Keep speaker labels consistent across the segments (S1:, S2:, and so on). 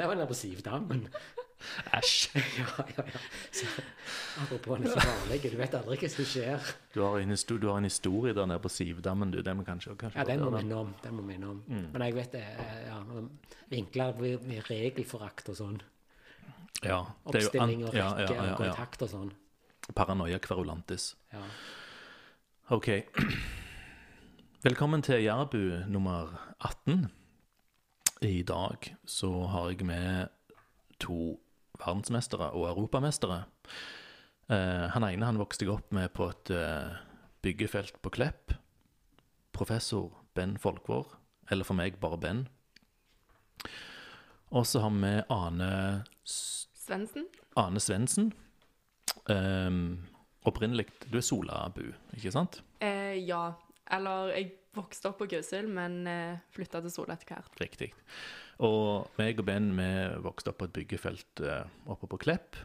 S1: det var nede på Sivdammen.
S2: Æsj.
S1: Ja, ja, ja. Så, apropos han er så farlig, du vet aldri hva som skjer.
S2: Du har en, du har en historie der nede på Sivdammen, du. Den må kanskje, kanskje
S1: Ja, den må minne innom. Den må minne om.
S2: Mm.
S1: Men jeg vet det, eh, ja, vinkler med regelforakt og sånn.
S2: Ja, det er jo
S1: Oppstilling og
S2: ja,
S1: rekke
S2: ja, ja,
S1: og kontakt og sånn.
S2: Paranoia kverulantis.
S1: Ja.
S2: Ok. Velkommen til Jærbu nummer 18. I dag så har jeg med to verdensmestere og europamestere. Eh, han ene han vokste jeg opp med på et eh, byggefelt på Klepp. Professor Ben Folkvår, eller for meg bare Ben. Og så har vi Ane,
S3: Svendsen?
S2: Ane Svendsen. Um, opprinnelig Du er Solabu, ikke sant?
S3: Eh, ja. Eller jeg vokste opp på Gausil, men eh, flytta til Sola etter hvert.
S2: Riktig. Og meg og Ben vi vokste opp på et byggefelt eh, oppe på Klepp.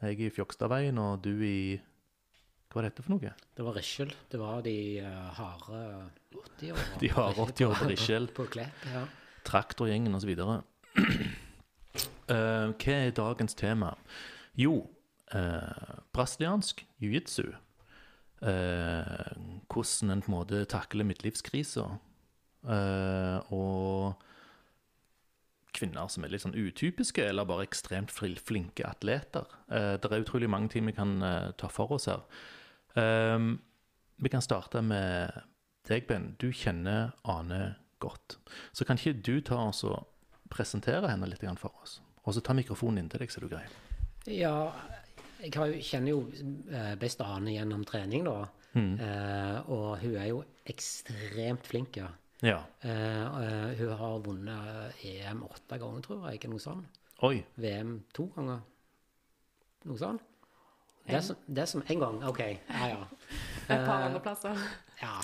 S2: Jeg i Fjokstadveien, og du i Hva var dette for noe?
S1: Det var Riskjel. Det var de uh, harde 80-åra.
S2: De harde 80-åra på Riskjel.
S1: På Klepp, ja.
S2: Traktorgjengen osv. Uh, hva er dagens tema? Jo, uh, brasiliansk jiu-jitsu. Eh, hvordan en på en måte takler midtlivskriser. Eh, og kvinner som er litt sånn utypiske, eller bare ekstremt flinke atleter. Eh, det er utrolig mange ting vi kan ta for oss her. Vi kan starte med deg, Ben. Du kjenner Ane godt. Så kan ikke du ta oss og presentere henne litt for oss? Og så ta mikrofonen inntil deg, så er du grei.
S1: Ja, jeg har, kjenner jo eh, best Ane gjennom trening, da.
S2: Mm.
S1: Eh, og hun er jo ekstremt flink, ja.
S2: Ja.
S1: Eh, eh, hun har vunnet EM åtte ganger, tror jeg. Ikke noe sånt.
S2: Oi.
S1: VM to ganger. Noe sånt. Det som, det som En gang, OK. Ja, ja.
S3: Et par
S1: Eh,
S3: andre plasser.
S1: Ja,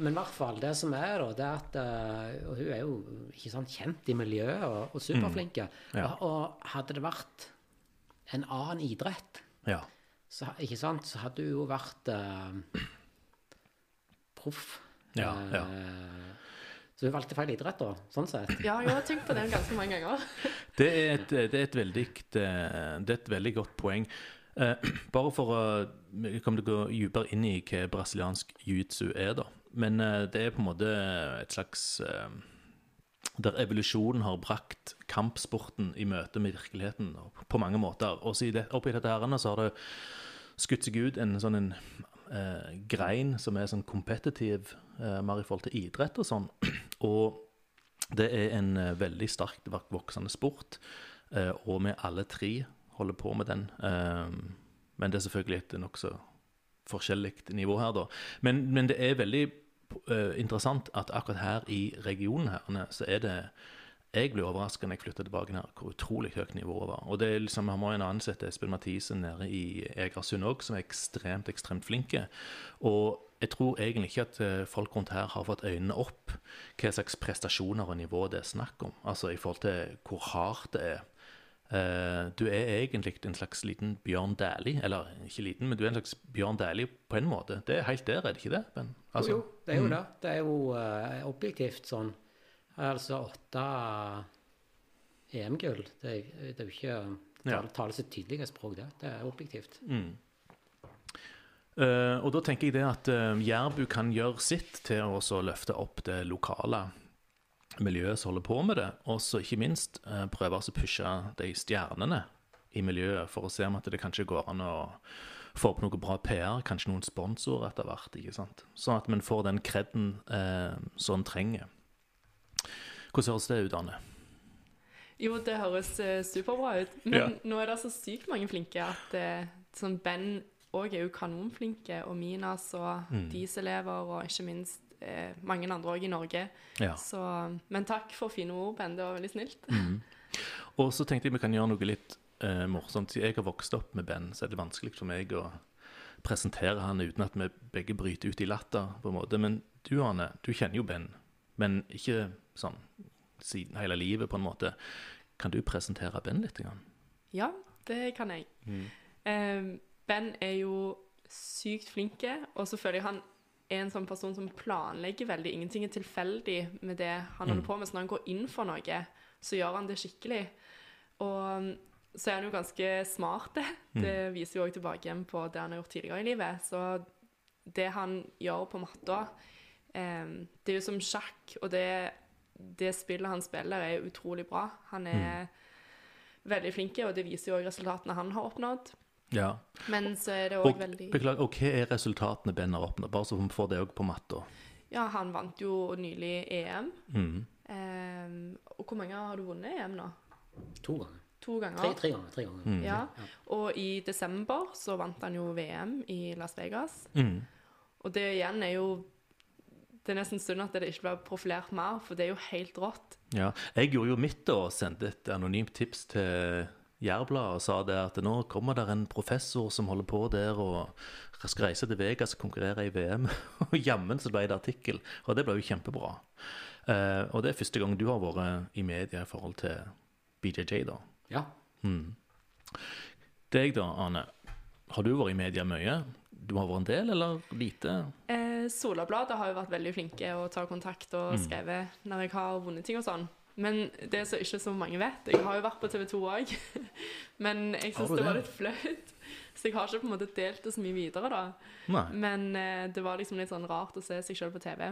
S1: men i hvert fall det som er da, det er at eh, og hun er jo ikke sant, kjent i miljøet og, og superflinke.
S2: Ja.
S1: Og, og hadde det vært en annen idrett,
S2: Ja.
S1: så, ikke sant, så hadde hun jo vært eh, proff.
S2: Ja,
S1: Eh,
S2: ja.
S1: Så hun valgte feil idrett, da, sånn sett.
S3: Ja, jeg har tenkt på den ganske mange ganger.
S2: Det er et, det er et, veldig, eh, det er et veldig godt poeng. Eh, bare for å komme kommer til å gå dypere inn i hva brasiliansk jiu-jitsu er, da. Men eh, det er på en måte et slags eh, Der evolusjonen har brakt kampsporten i møte med virkeligheten på mange måter. Det, oppi dette her så har det skutt seg ut en sånn en eh, grein som er sånn competitive, eh, mer i forhold til idrett og sånn. Og det er en eh, veldig sterkt voksende sport, eh, og vi alle tre holder på med den. Eh, men det er selvfølgelig et nokså forskjellig nivå her, da. Men, men det er veldig interessant at akkurat her i regionen her, så er det jeg ble overrasket når jeg flyttet tilbake her, hvor utrolig høyt nivået var. Og det er liksom, Vi har en ansette Espen Mathisen nede i Egersund òg, som er ekstremt ekstremt flinke. Og jeg tror egentlig ikke at eh, folk rundt her har fått øynene opp hva slags prestasjoner og nivå det er snakk om. Altså i forhold til hvor hardt det er. Eh, du er egentlig en slags liten Bjørn Dæhlie. Eller ikke liten, men du er en slags Bjørn Dæhlie på en måte. Det er helt der, er det ikke det? Ben? Altså,
S1: jo, det er jo det. Det er jo uh, objektivt sånn. Altså åtte EM-gull. Det, det er jo ikke
S2: Ja.
S1: tale, tale sitt tydelige språk, det. Det er objektivt.
S2: Mm. Uh, og da tenker jeg det at Jærbu kan gjøre sitt til å løfte opp det lokale miljøet som holder på med det, og så ikke minst uh, prøve å pushe de stjernene i miljøet for å se om at det kanskje går an å få opp noe bra PR, kanskje noen sponsorer etter hvert, ikke sant? Sånn at man får den kredden eh, som en trenger. Hvordan høres det ut, Anne?
S3: Jo, det høres eh, superbra ut. Men
S2: Ja.
S3: nå er det så sykt mange flinke at eh, sånn Ben òg er jo kanonflinke, og Minas og
S2: Mm.
S3: Dieselever, og ikke minst eh, mange andre òg i Norge.
S2: Ja.
S3: Så, men takk for fine ord, Ben. Det var veldig snilt.
S2: Og så tenkte jeg vi kan gjøre noe litt eh, morsomt. Siden jeg har vokst opp med Ben, så er det vanskelig for meg å presentere han uten at vi begge bryter ut i latter. på en måte. Men du, Arne, du kjenner jo Ben, men ikke sånn siden hele livet, på en måte. Kan du presentere Ben litt? Grann?
S3: Ja, det kan jeg. Eh, ben er jo sykt flinke, og så føler jeg han er en sånn person som planlegger veldig. Ingenting er tilfeldig med det han holder på med. Så når han går inn for noe, så gjør han det skikkelig. Og så er han jo ganske smart. det. Det viser jo òg tilbake igjen på det han har gjort tidligere i livet. Så det han gjør på matta, eh, det er jo som sjakk, og det, det spillet han spiller, er utrolig bra. Han er veldig flink, og det viser jo òg resultatene han har oppnådd.
S2: Ja.
S3: Men så er det òg veldig
S2: beklager, og hva er resultatene Ben har oppnådd? Bare så vi får det òg på matta.
S3: Ja, han vant jo nylig EM.
S2: Mm.
S3: Um, og hvor mange har du vunnet EM nå?
S1: To ganger.
S3: To ganger?
S1: Tre, tre ganger. Tre ganger.
S2: Mm.
S3: Ja. Og i desember så vant han jo VM i Las Vegas.
S2: Mm.
S3: Og det igjen er jo Det er nesten synd at det ikke blir profilert mer, for det er jo helt rått.
S2: Ja. Jeg gjorde jo mitt og sendte et anonymt tips til Jærbladet og sa det at nå kommer der en professor som holder på der og skal reise til Vegas og konkurrere i VM. Og jammen så ble det artikkel, og det ble jo kjempebra. Uh, og det er første gang du har vært i media i forhold til BJJ, da.
S1: Ja.
S2: Deg da, Ane. Har du vært i media mye? Du har vært en del, eller lite?
S3: Eh, Solabladet har jo vært veldig flinke å ta kontakt og skrevet når jeg har vunnet ting og sånn. Men det som ikke så mange vet Jeg har jo vært på TV 2 òg. Men jeg syns det var litt flaut. Så jeg har ikke på en måte delt det så mye videre, da.
S2: Nei.
S3: Men eh, det var liksom litt sånn rart å se seg sjøl på TV.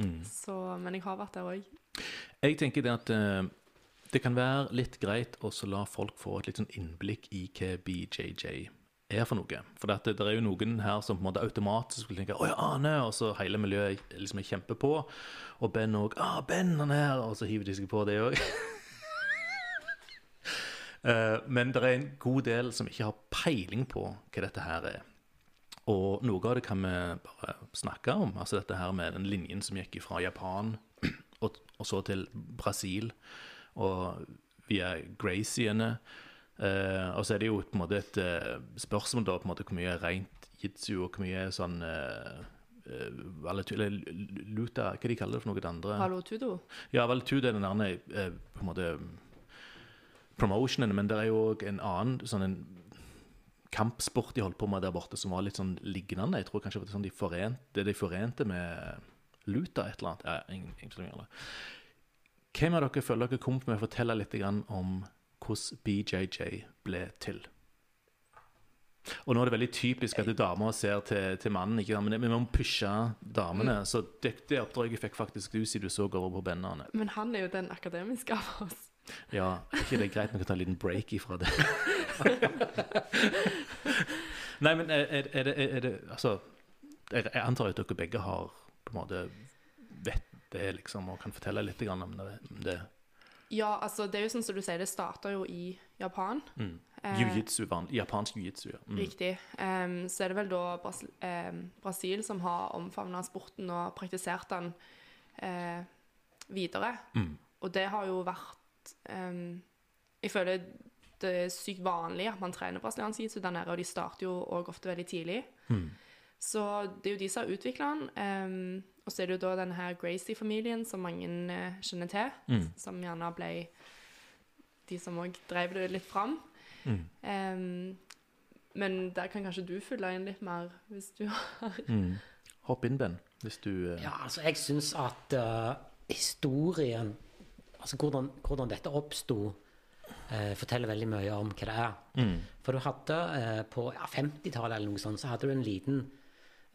S2: Mm.
S3: Så, men jeg har vært der òg.
S2: Jeg tenker det at eh, det kan være litt greit å la folk få et litt sånn innblikk i hva BJJ er for noe. For det, det er jo noen her som på en måte automatisk vil tenke 'Å ja, Ane', og så hele miljøet liksom er kjempepå. Og Ben òg 'Å, Ben, han er her', og så hiver de seg på det òg. men det er en god del som ikke har peiling på hva dette her er. Og noe av det kan vi bare snakke om. Altså dette her med den linjen som gikk fra Japan og så til Brasil, og via Graciene. Eh, og så er det jo på en måte et uh, spørsmål da, på en måte hvor mye er rent jitsu, og hvor mye er sånn uh, eller luta, hva de kaller det for noe det andre?
S3: Hallo, Tudo.
S2: Ja, valutu er den der uh, på en måte promotionen, men det er jo òg en annen sånn en kampsport de holdt på med der borte som var litt sånn lignende. Jeg tror kanskje det sånn de forente, de forente med luta et eller annet. Ja, ingen, ingen ingen. Hvem av dere føler dere kom med å fortelle litt grann om hvordan BJJ ble til? Og nå er det veldig typisk at damer ser til, til mannen, ikke men vi må pushe damene. Så det, det oppdraget fikk faktisk du, siden du så over på benderne.
S3: Men han er jo den akademiske av oss.
S2: Ja, ikke det er greit vi kan ta en liten break ifra det? Nei, men er, er, er, det, er det Altså, jeg antar at dere begge har på en måte vet det, liksom, og kan fortelle litt om det.
S3: Ja, altså, det er jo sånn som du sier, det starta jo i Japan.
S2: Mm.
S3: Eh,
S2: Jiu-jitsu, japansk jiu-jitsu. Ja. Mm.
S3: Riktig. Um, så er det vel da Bras um, Brasil som har omfavna sporten og praktisert den uh, videre.
S2: Mm.
S3: Og det har jo vært um, Jeg føler det er sykt vanlig at man trener brasiliansk jiu-jitsu der nede, og de starter jo òg ofte veldig tidlig.
S2: Mm.
S3: Så det er jo de som har utvikla den. Og så er det jo da denne her Gracie-familien som mange eh, kjenner til,
S2: Mm.
S3: som gjerne ble de som òg drev det litt fram.
S2: Mm.
S3: Um, men der kan kanskje du fylle inn litt mer, hvis du har
S2: Mm. Hopp inn, Ben, hvis du eh,
S1: Ja, altså, jeg syns at uh, historien Altså hvordan, hvordan dette oppsto, eh, forteller veldig mye om hva det er.
S2: mm.
S1: For du hadde eh, på ja, 50-tallet eller noe sånt, så hadde du en liten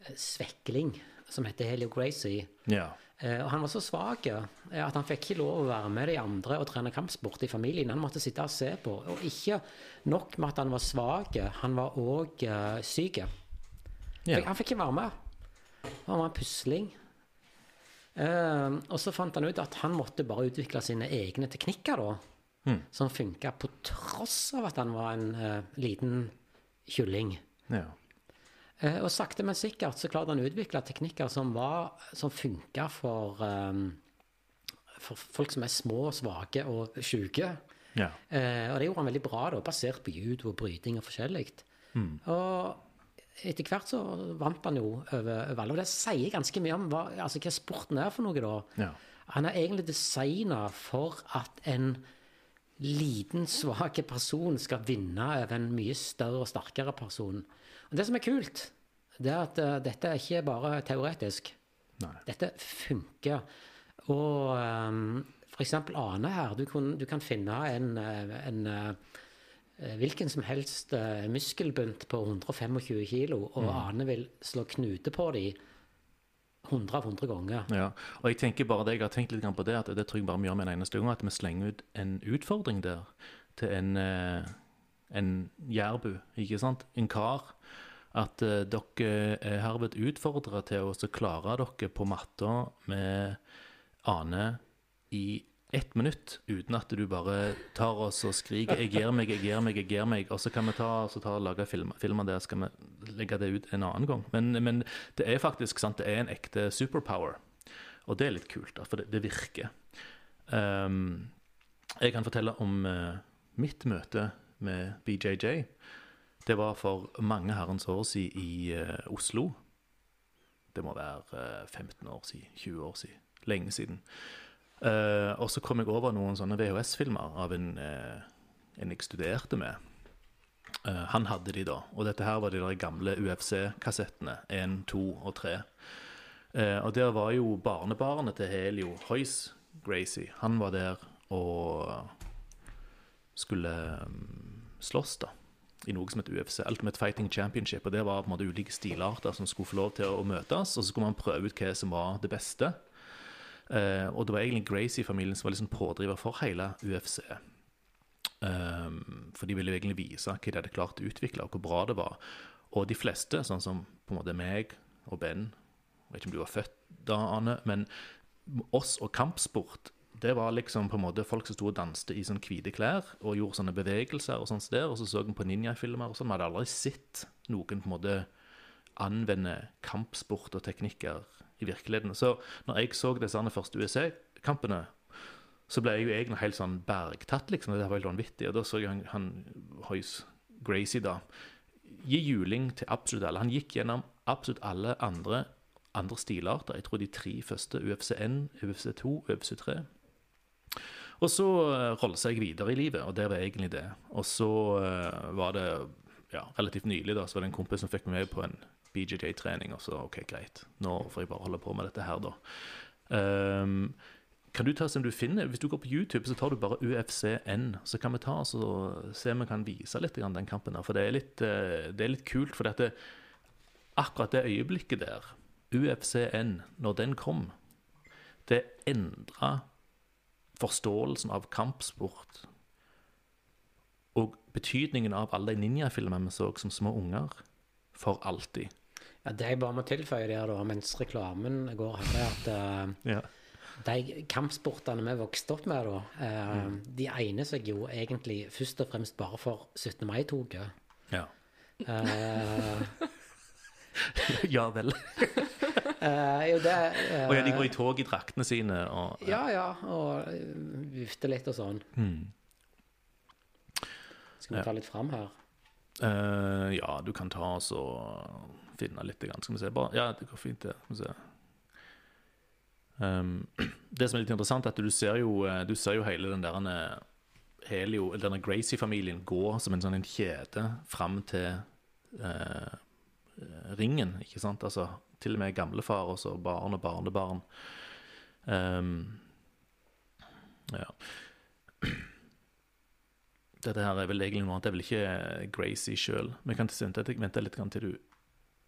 S1: eh, svekling som heter Helio Gracie.
S2: Ja.
S1: Eh, og han var så svak at han fikk ikke lov å være med de andre og trene kampsport i familien. Han måtte sitte og se på. Og ikke nok med at han var svak, han var òg eh, syk.
S2: Ja.
S1: Han fikk ikke være med. Han var en pusling. Eh, og så fant han ut at han måtte bare utvikle sine egne teknikker, da.
S2: Mm.
S1: Som funka på tross av at han var en liten kylling.
S2: ja.
S1: Eh, og sakte, men sikkert så klarte han å utvikle teknikker som, var, som funka for, eh, for folk som er små, svake og sjuke.
S2: ja.
S1: Eh, og det gjorde han veldig bra, da, basert på judo og bryting og forskjellig.
S2: Mm.
S1: Og etter hvert så vant han jo over, valget. Og det sier ganske mye om hva, altså, hva sporten er for noe, da.
S2: ja.
S1: Han er egentlig designa for at en liten, svak person skal vinne over en mye større og sterkere person. Og det som er kult, det er at uh, dette er ikke bare teoretisk.
S2: Nei.
S1: Dette funker. Og um, F.eks. Ane her. Du, kun, du kan finne en, eh, en eh, hvilken som helst muskelbunt på 125 kilo, og Ane vil slå knute på de 100 av 100 ganger.
S2: Ja, og jeg tenker bare det, jeg har tenkt litt på det, at det tror jeg bare vi gjør med en eneste gang, at vi slenger ut en utfordring der til en, en jærbu, ikke sant? En kar. At uh, dere er herved utfordret til å klare dere på matta med Ane i ett minutt, uten at du bare tar oss og skriker 'jeg gir meg, jeg gir meg', jeg gir meg, og så kan vi ta, ta og lage film, filmer der, skal vi legge det ut en annen gang. Men, men det er faktisk sant, det er en ekte superpower, og det er litt kult, for det, det virker. Um, jeg kan fortelle om uh, mitt møte med BJJ. Det var for mange herrens år siden i uh, Oslo. Det må være uh, 15 år siden, 20 år siden, lenge siden. Uh, og så kom jeg over noen sånne VHS-filmer av en, eh, en jeg studerte med. Eh, han hadde de da, og dette her var de der gamle UFC-kassettene, 1, 2 og 3. Eh, og der var jo barnebarnet til Helio Hoys, Gracie, han var der og skulle mm, slåss da, i noe som heter UFC, Ultimate Fighting Championship, og det var på en måte ulike stilarter som skulle få lov til å møtes, og så skulle man prøve ut hva som var det beste. Eh, og det var egentlig Gracie-familien som var liksom pådriver for hele UFC. Um, for de ville jo egentlig vise hva de hadde klart å utvikle, og hvor bra det var. Og de fleste, sånn som på en måte meg og Ben Jeg vet ikke om du var født da, Ane, men oss og kampsport det var liksom på en måte folk som sto og danste i sånne hvite klær og gjorde sånne bevegelser og sånt der, og så så vi på ninjafilmer og sånn. Vi hadde aldri sett noen på en måte anvende kampsport og teknikker i virkeligheten. Så når jeg så disse første USA-kampene, så ble jeg jo egentlig helt sånn bergtatt, liksom. Det var helt vanvittig. Og da så jeg han, han Hoyce Gracie, da, gi juling til absolutt alle. Han gikk gjennom absolutt alle andre, andre stilarter. Jeg tror de tre første, UFC1, UFC2, UFC3. Og så rolle rollet seg videre i livet, og det var egentlig det. Og så eh, var det ja, relativt nylig da, så var det en kompis som fikk meg med på en BJJ-trening, og så OK, greit, nå får jeg bare holde på med dette her, da. Um, kan du ta som du finner, Hvis du går på YouTube, så tar du bare UFCN. Så kan vi ta oss og se om vi kan vise litt den kampen der. For det er litt, eh, det er litt kult, for dette, akkurat det øyeblikket der, UFCN, når den kom, det endra forståelsen av kampsport og betydningen av alle de ninjafilmene vi så som små unger, for alltid.
S1: Ja, det jeg bare må tilføye der, da, mens reklamen går, er at uh,
S2: Ja.
S1: de kampsportene vi vokste opp med, da, eh, de egner seg jo egentlig først og fremst bare for 17. mai-toget.
S2: Ja.
S1: Uh,
S2: ja vel.
S1: eh, jo, det eh,
S2: Og ja, de går i tog i draktene sine og
S1: Ja, ja, og vifter litt og sånn.
S2: Mm.
S1: Skal vi ta litt fram her?
S2: Eh, ja, du kan ta oss og finne litt. Skal vi se. Bare, ja, det går fint, det. Skal vi se. Um, det som er litt interessant, er at du ser jo, eh, du ser jo hele den der eh, Helio, denne Gracie-familien gå som en sånn en kjede fram til eh, ringen, ikke sant? Altså til og med gamlefar og så barn og barnebarn. Um, ja. Dette her er vel egentlig noe annet. Det er vel ikke Gracie sjøl. Vi kan vente, litt til du,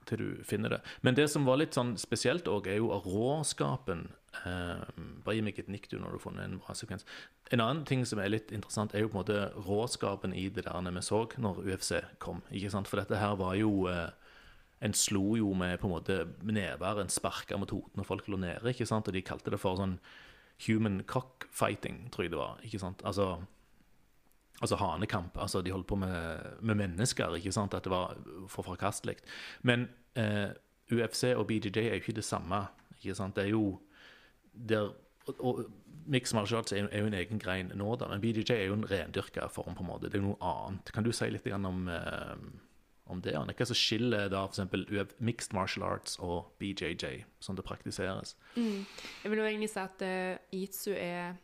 S2: til du finner det. Men det som var litt sånn spesielt òg, er jo råskapen Um, Bare gi meg et nikk du når du har funnet en bra sekvens. En annen ting som er litt interessant, er jo på en måte råskapen i det der vi så når UFC kom. ikke sant? For dette her var jo eh, En slo jo med på en måte never, en sparka mot hodene, når folk lå nede, ikke sant? Og de kalte det for sånn human cockfighting, tror jeg det var. ikke sant? Altså Altså hanekamp. altså De holdt på med, med mennesker. ikke sant, At det var for forkastelig. Men eh, UFC og BJJ er jo ikke det samme. ikke sant, Det er jo der, og, og Mixed martial arts er, er jo en egen grein nå, da, men BJJ er jo en rendyrka form. på en måte, Det er jo noe annet. Kan du si litt om, eh, om det? Hva som skiller da f.eks. mixed martial arts og BJJ, som det praktiseres?
S3: Jeg vil jo egentlig si at uh, jitsu er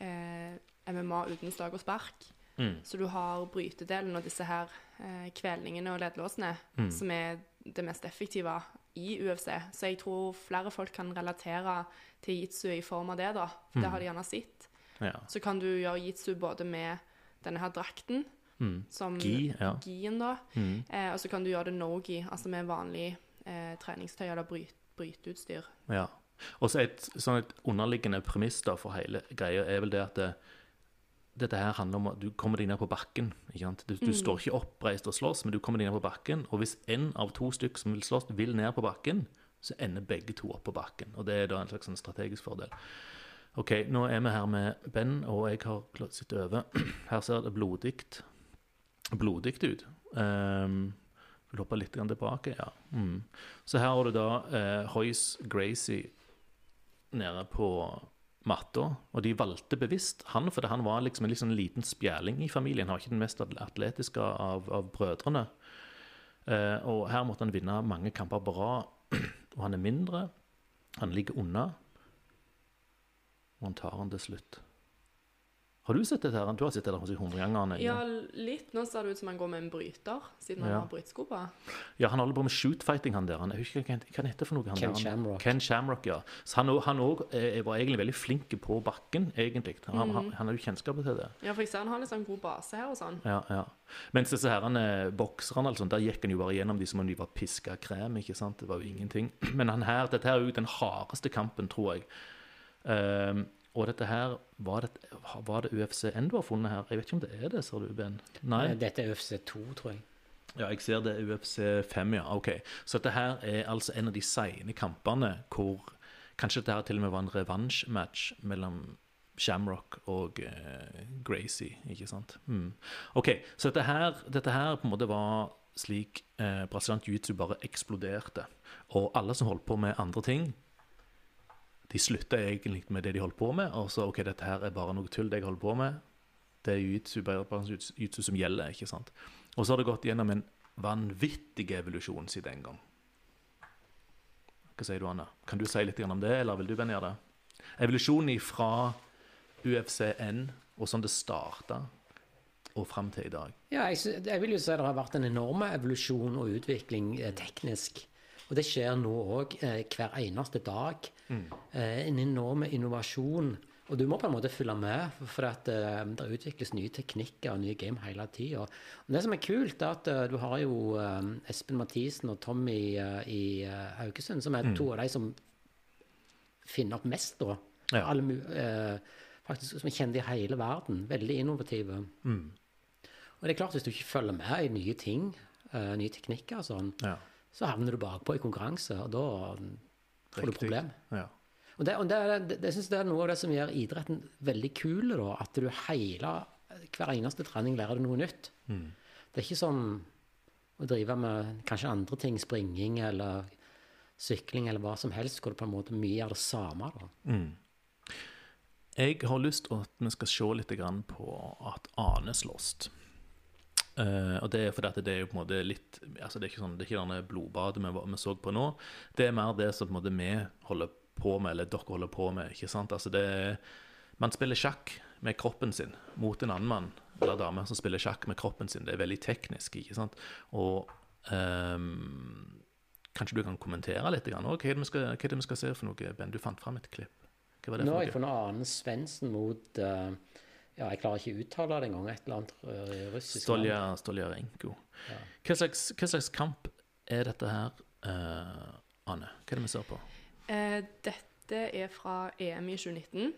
S3: uh, MMA uten slag og spark.
S2: Mm.
S3: Så du har brytedelen og disse her uh, kvelningene og ledlåsene,
S2: Mm.
S3: som er det mest effektive i UFC. Så jeg tror flere folk kan relatere til jitsu i form av det, da. For det har de gjerne sett.
S2: Ja.
S3: så kan du gjøre jitsu både med denne her drakten,
S2: Mm.
S3: som
S2: Gi, ja.
S3: gien da,
S2: Mm.
S3: eh, og så kan du gjøre det no-gi, altså med vanlig eh, treningstøy eller bryt, bryteutstyr.
S2: Ja. Og så et sånn et underliggende premiss da for hele greia er vel det at det, dette her handler om at du kommer deg ned på bakken. ikke sant? Du, du står ikke oppreist og slåss, men du kommer deg ned på bakken. Og hvis en av to stykker som vil slåss, vil ned på bakken, så ender begge to opp på bakken. Og det er da en slags sånn strategisk fordel. OK, nå er vi her med Ben, og jeg har sitte over. Her ser det blodig blodig ut. Um, vil hoppe litt tilbake, ja. Mm. Så her har du da eh, Hoyce Gracie nede på matta, og de valgte bevisst han, fordi han var liksom en sånn liten spjæling i familien. Han var ikke den mest atletiske av, av brødrene. Eh, og her måtte han vinne mange kamper rad. Og han er mindre, han ligger unna, og han tar han til slutt. Har du sett dette her? Du har sett det der 100 ganger?
S3: Ja, litt. Nå ser det ut som han går med en bryter, siden han
S2: Ja.
S3: har brytesko på.
S2: Ja, han holder på med shootfighting, han der. Han, jeg husker hva han heter for noe. Han
S1: Ken
S2: der, han-
S1: Shamrock.
S2: Ken Shamrock, ja. Så han, òg- eh, var egentlig veldig flink på bakken, egentlig. Han, han, han har jo kjennskapet til det.
S3: Ja, for jeg ser han har litt sånn god base her og sånn.
S2: Ja, ja. Mens disse herrene bokserne, altså, der gikk han jo bare gjennom de som om de var piska krem, ikke sant. Det var jo ingenting. Men han her, dette her er jo den hardeste kampen, tror jeg. Ehm, og dette her, var det, var det UFCN du har funnet her? Jeg vet ikke om det er det, ser du, Ben? Nei?
S1: Eh, Dette er UFC 2, tror jeg.
S2: Ja, jeg ser det er UFC 5, ja. Ok. Så dette her er altså en av de seine kampene hvor Kanskje dette her til og med var en revansjmatch mellom Shamrock og uh, Gracie, ikke sant? Mm. Ok, så dette her, dette her på en måte var slik eh, brasiliansk jiu-jitsu bare eksploderte. Og alle som holdt på med andre ting, de slutta egentlig med det de holdt på med. Og så OK, dette her er bare noe tull, det jeg holder på med. Det er jiu-jitsu som gjelder, ikke sant? Og så har det gått gjennom en vanvittig evolusjon siden den gang. Hva sier du, Anna? Kan du si litt om det, eller vil du, gjøre det? Evolusjonen fra UFCN, og sånn det starta, og fram til i dag.
S1: Ja, jeg, jeg vil jo si det har vært en enorm evolusjon og utvikling eh, teknisk. Og det skjer nå òg eh, hver eneste dag. Eh, en enorm innovasjon. Og du må på en måte følge med, for at eh, det utvikles nye teknikker og nye game hele tida. Det som er kult, er at eh, du har jo eh, Espen Mathisen og Tommy eh, i Haugesund, som er to av de som finner opp mest, da.
S2: Ja.
S1: Alle, faktisk som er kjent i hele verden. Veldig innovative. Og det er klart, hvis du ikke følger med i nye ting, nye teknikker og sånn,
S2: Ja.
S1: Så havner du bakpå i konkurranse, og da får du problem.
S2: Ja.
S1: Og det, og det, det, det synes jeg er noe av det som gjør idretten veldig kul, da, at du hele, hver eneste trening lærer du noe nytt. Det er ikke som å drive med kanskje andre ting, springing eller sykling eller hva som helst, hvor det på en måte mye er det samme. da.
S2: Jeg har lyst til at vi skal se litt på at Ane slåss. Eh, og det er fordi at det er jo på en måte litt altså Det er ikke sånn, det er ikke denne blodbadet vi, vi så på nå. Det er mer det som på en måte vi holder på med, eller dere holder på med. ikke sant? Altså det er, Man spiller sjakk med kroppen sin mot en annen mann eller dame som spiller sjakk med kroppen sin. Det er veldig teknisk, ikke sant? Og um, Kanskje du kan kommentere litt? Grann, hva, er det vi skal, hva er det vi skal se for noe, Ben? Du fant fram et klipp. Hva var det
S1: Nå
S2: for
S1: har
S2: noe?
S1: jeg funnet Arne Svendsen mot eh, Ja, jeg klarer ikke å uttale det engang. Et eller annet eh, russisk.
S2: Stolja, Stoljarenko. Hva, slags, hva slags kamp er dette her, uh, Anne? Hva er det vi ser på?
S3: Uh, dette er fra EM i 2019.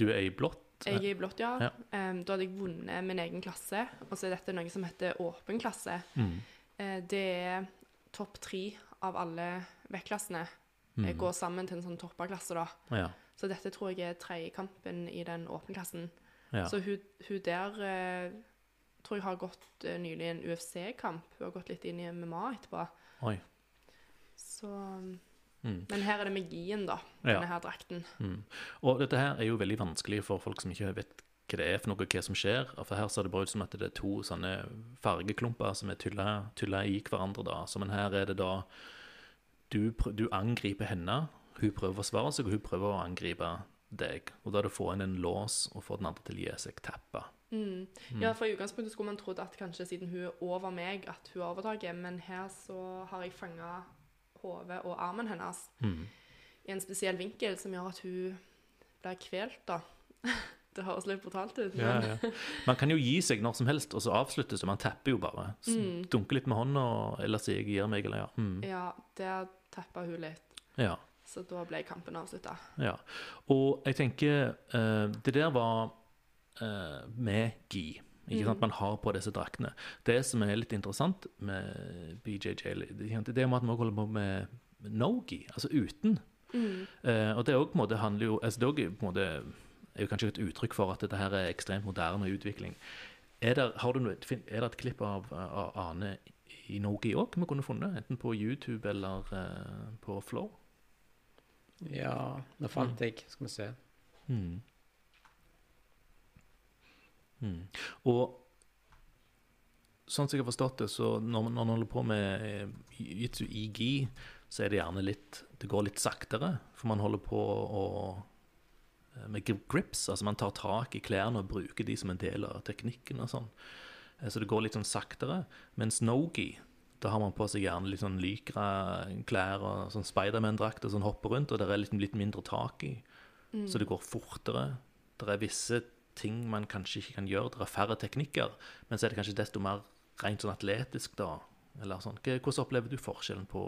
S2: Du er i blått?
S3: Jeg er i blått, ja.
S2: Ja.
S3: Um, da hadde jeg vunnet min egen klasse. Og så er dette noe som heter åpen klasse.
S2: Mm.
S3: Uh, det er topp tre av alle vektklassene.
S2: Mm.
S3: Jeg går sammen til en sånn topperklasse, da.
S2: Ja.
S3: Så dette tror jeg er tredjekampen i den åpne klassen.
S2: Ja.
S3: Så hun, hun der eh, tror jeg har gått eh, nylig en UFC-kamp. Hun har gått litt inn i MMA etterpå.
S2: Oi.
S3: Så
S2: Mm.
S3: Men her er det magien, da.
S2: Ja.
S3: Denne her drakten.
S2: Mm. Og dette her er jo veldig vanskelig for folk som ikke vet hva det er for noe, hva som skjer. For her ser det bare ut som at det er to sånne fargeklumper som er tylla i hverandre. da. Så men her er det da du, du angriper henne, hun prøver å forsvare seg, og hun prøver å angripe deg. Og da er det å få inn en lås og få den andre til å gi seg teppe.
S3: Mm. Ja, for i utgangspunktet skulle man trodd at kanskje siden hun er over meg, at hun har overtaket, men her så har jeg fanga hodet og armen hennes
S2: Mm.
S3: i en spesiell vinkel som gjør at hun blir kvelt, da. Det høres litt brutalt ut, men
S2: ja. Man kan jo gi seg når som helst, og så avsluttes det. Man tepper jo bare.
S3: Mm.
S2: Dunker litt med hånda, eller sier 'jeg gir meg', eller ja. Mm.
S3: ja, der tepper hun litt.
S2: ja.
S3: Så da ble kampen avslutta.
S2: Ja. Og jeg tenker eh, Det der var eh, med gi. Ikke sant? Man har på disse draktene. Det som er litt interessant med BJJ, det er at man også holder på med no-gi, altså uten. Eh, og det måte, handler jo altså det er på en måte, er jo kanskje et uttrykk for at dette her er ekstremt moderne utvikling. Er det, har du, noe- det et klipp av, av Ane i no-gi òg vi kunne funnet? Enten på YouTube eller uh, på Flow?
S1: Ja, nå fant jeg Skal vi se.
S2: Mm. Mm. Og sånn som jeg har forstått det, så når man, når man holder på med eh, jitsu i gi, så er det gjerne litt Det går litt saktere, for man holder på å eh, med grips, altså man tar tak i klærne og bruker de som en del av teknikken og sånn. Eh, Så det går litt sånn saktere. Mens no-gi, da har man på seg gjerne litt sånn lykra klær og sånn Spiderman-drakt og sånn hopper rundt, og det er litt, litt mindre tak i. Så det går fortere. Det er visse ting man kanskje ikke kan gjøre. Det er færre teknikker. Men så er det kanskje desto mer rent sånn atletisk, da. Eller sånn. Hvordan opplever du forskjellen på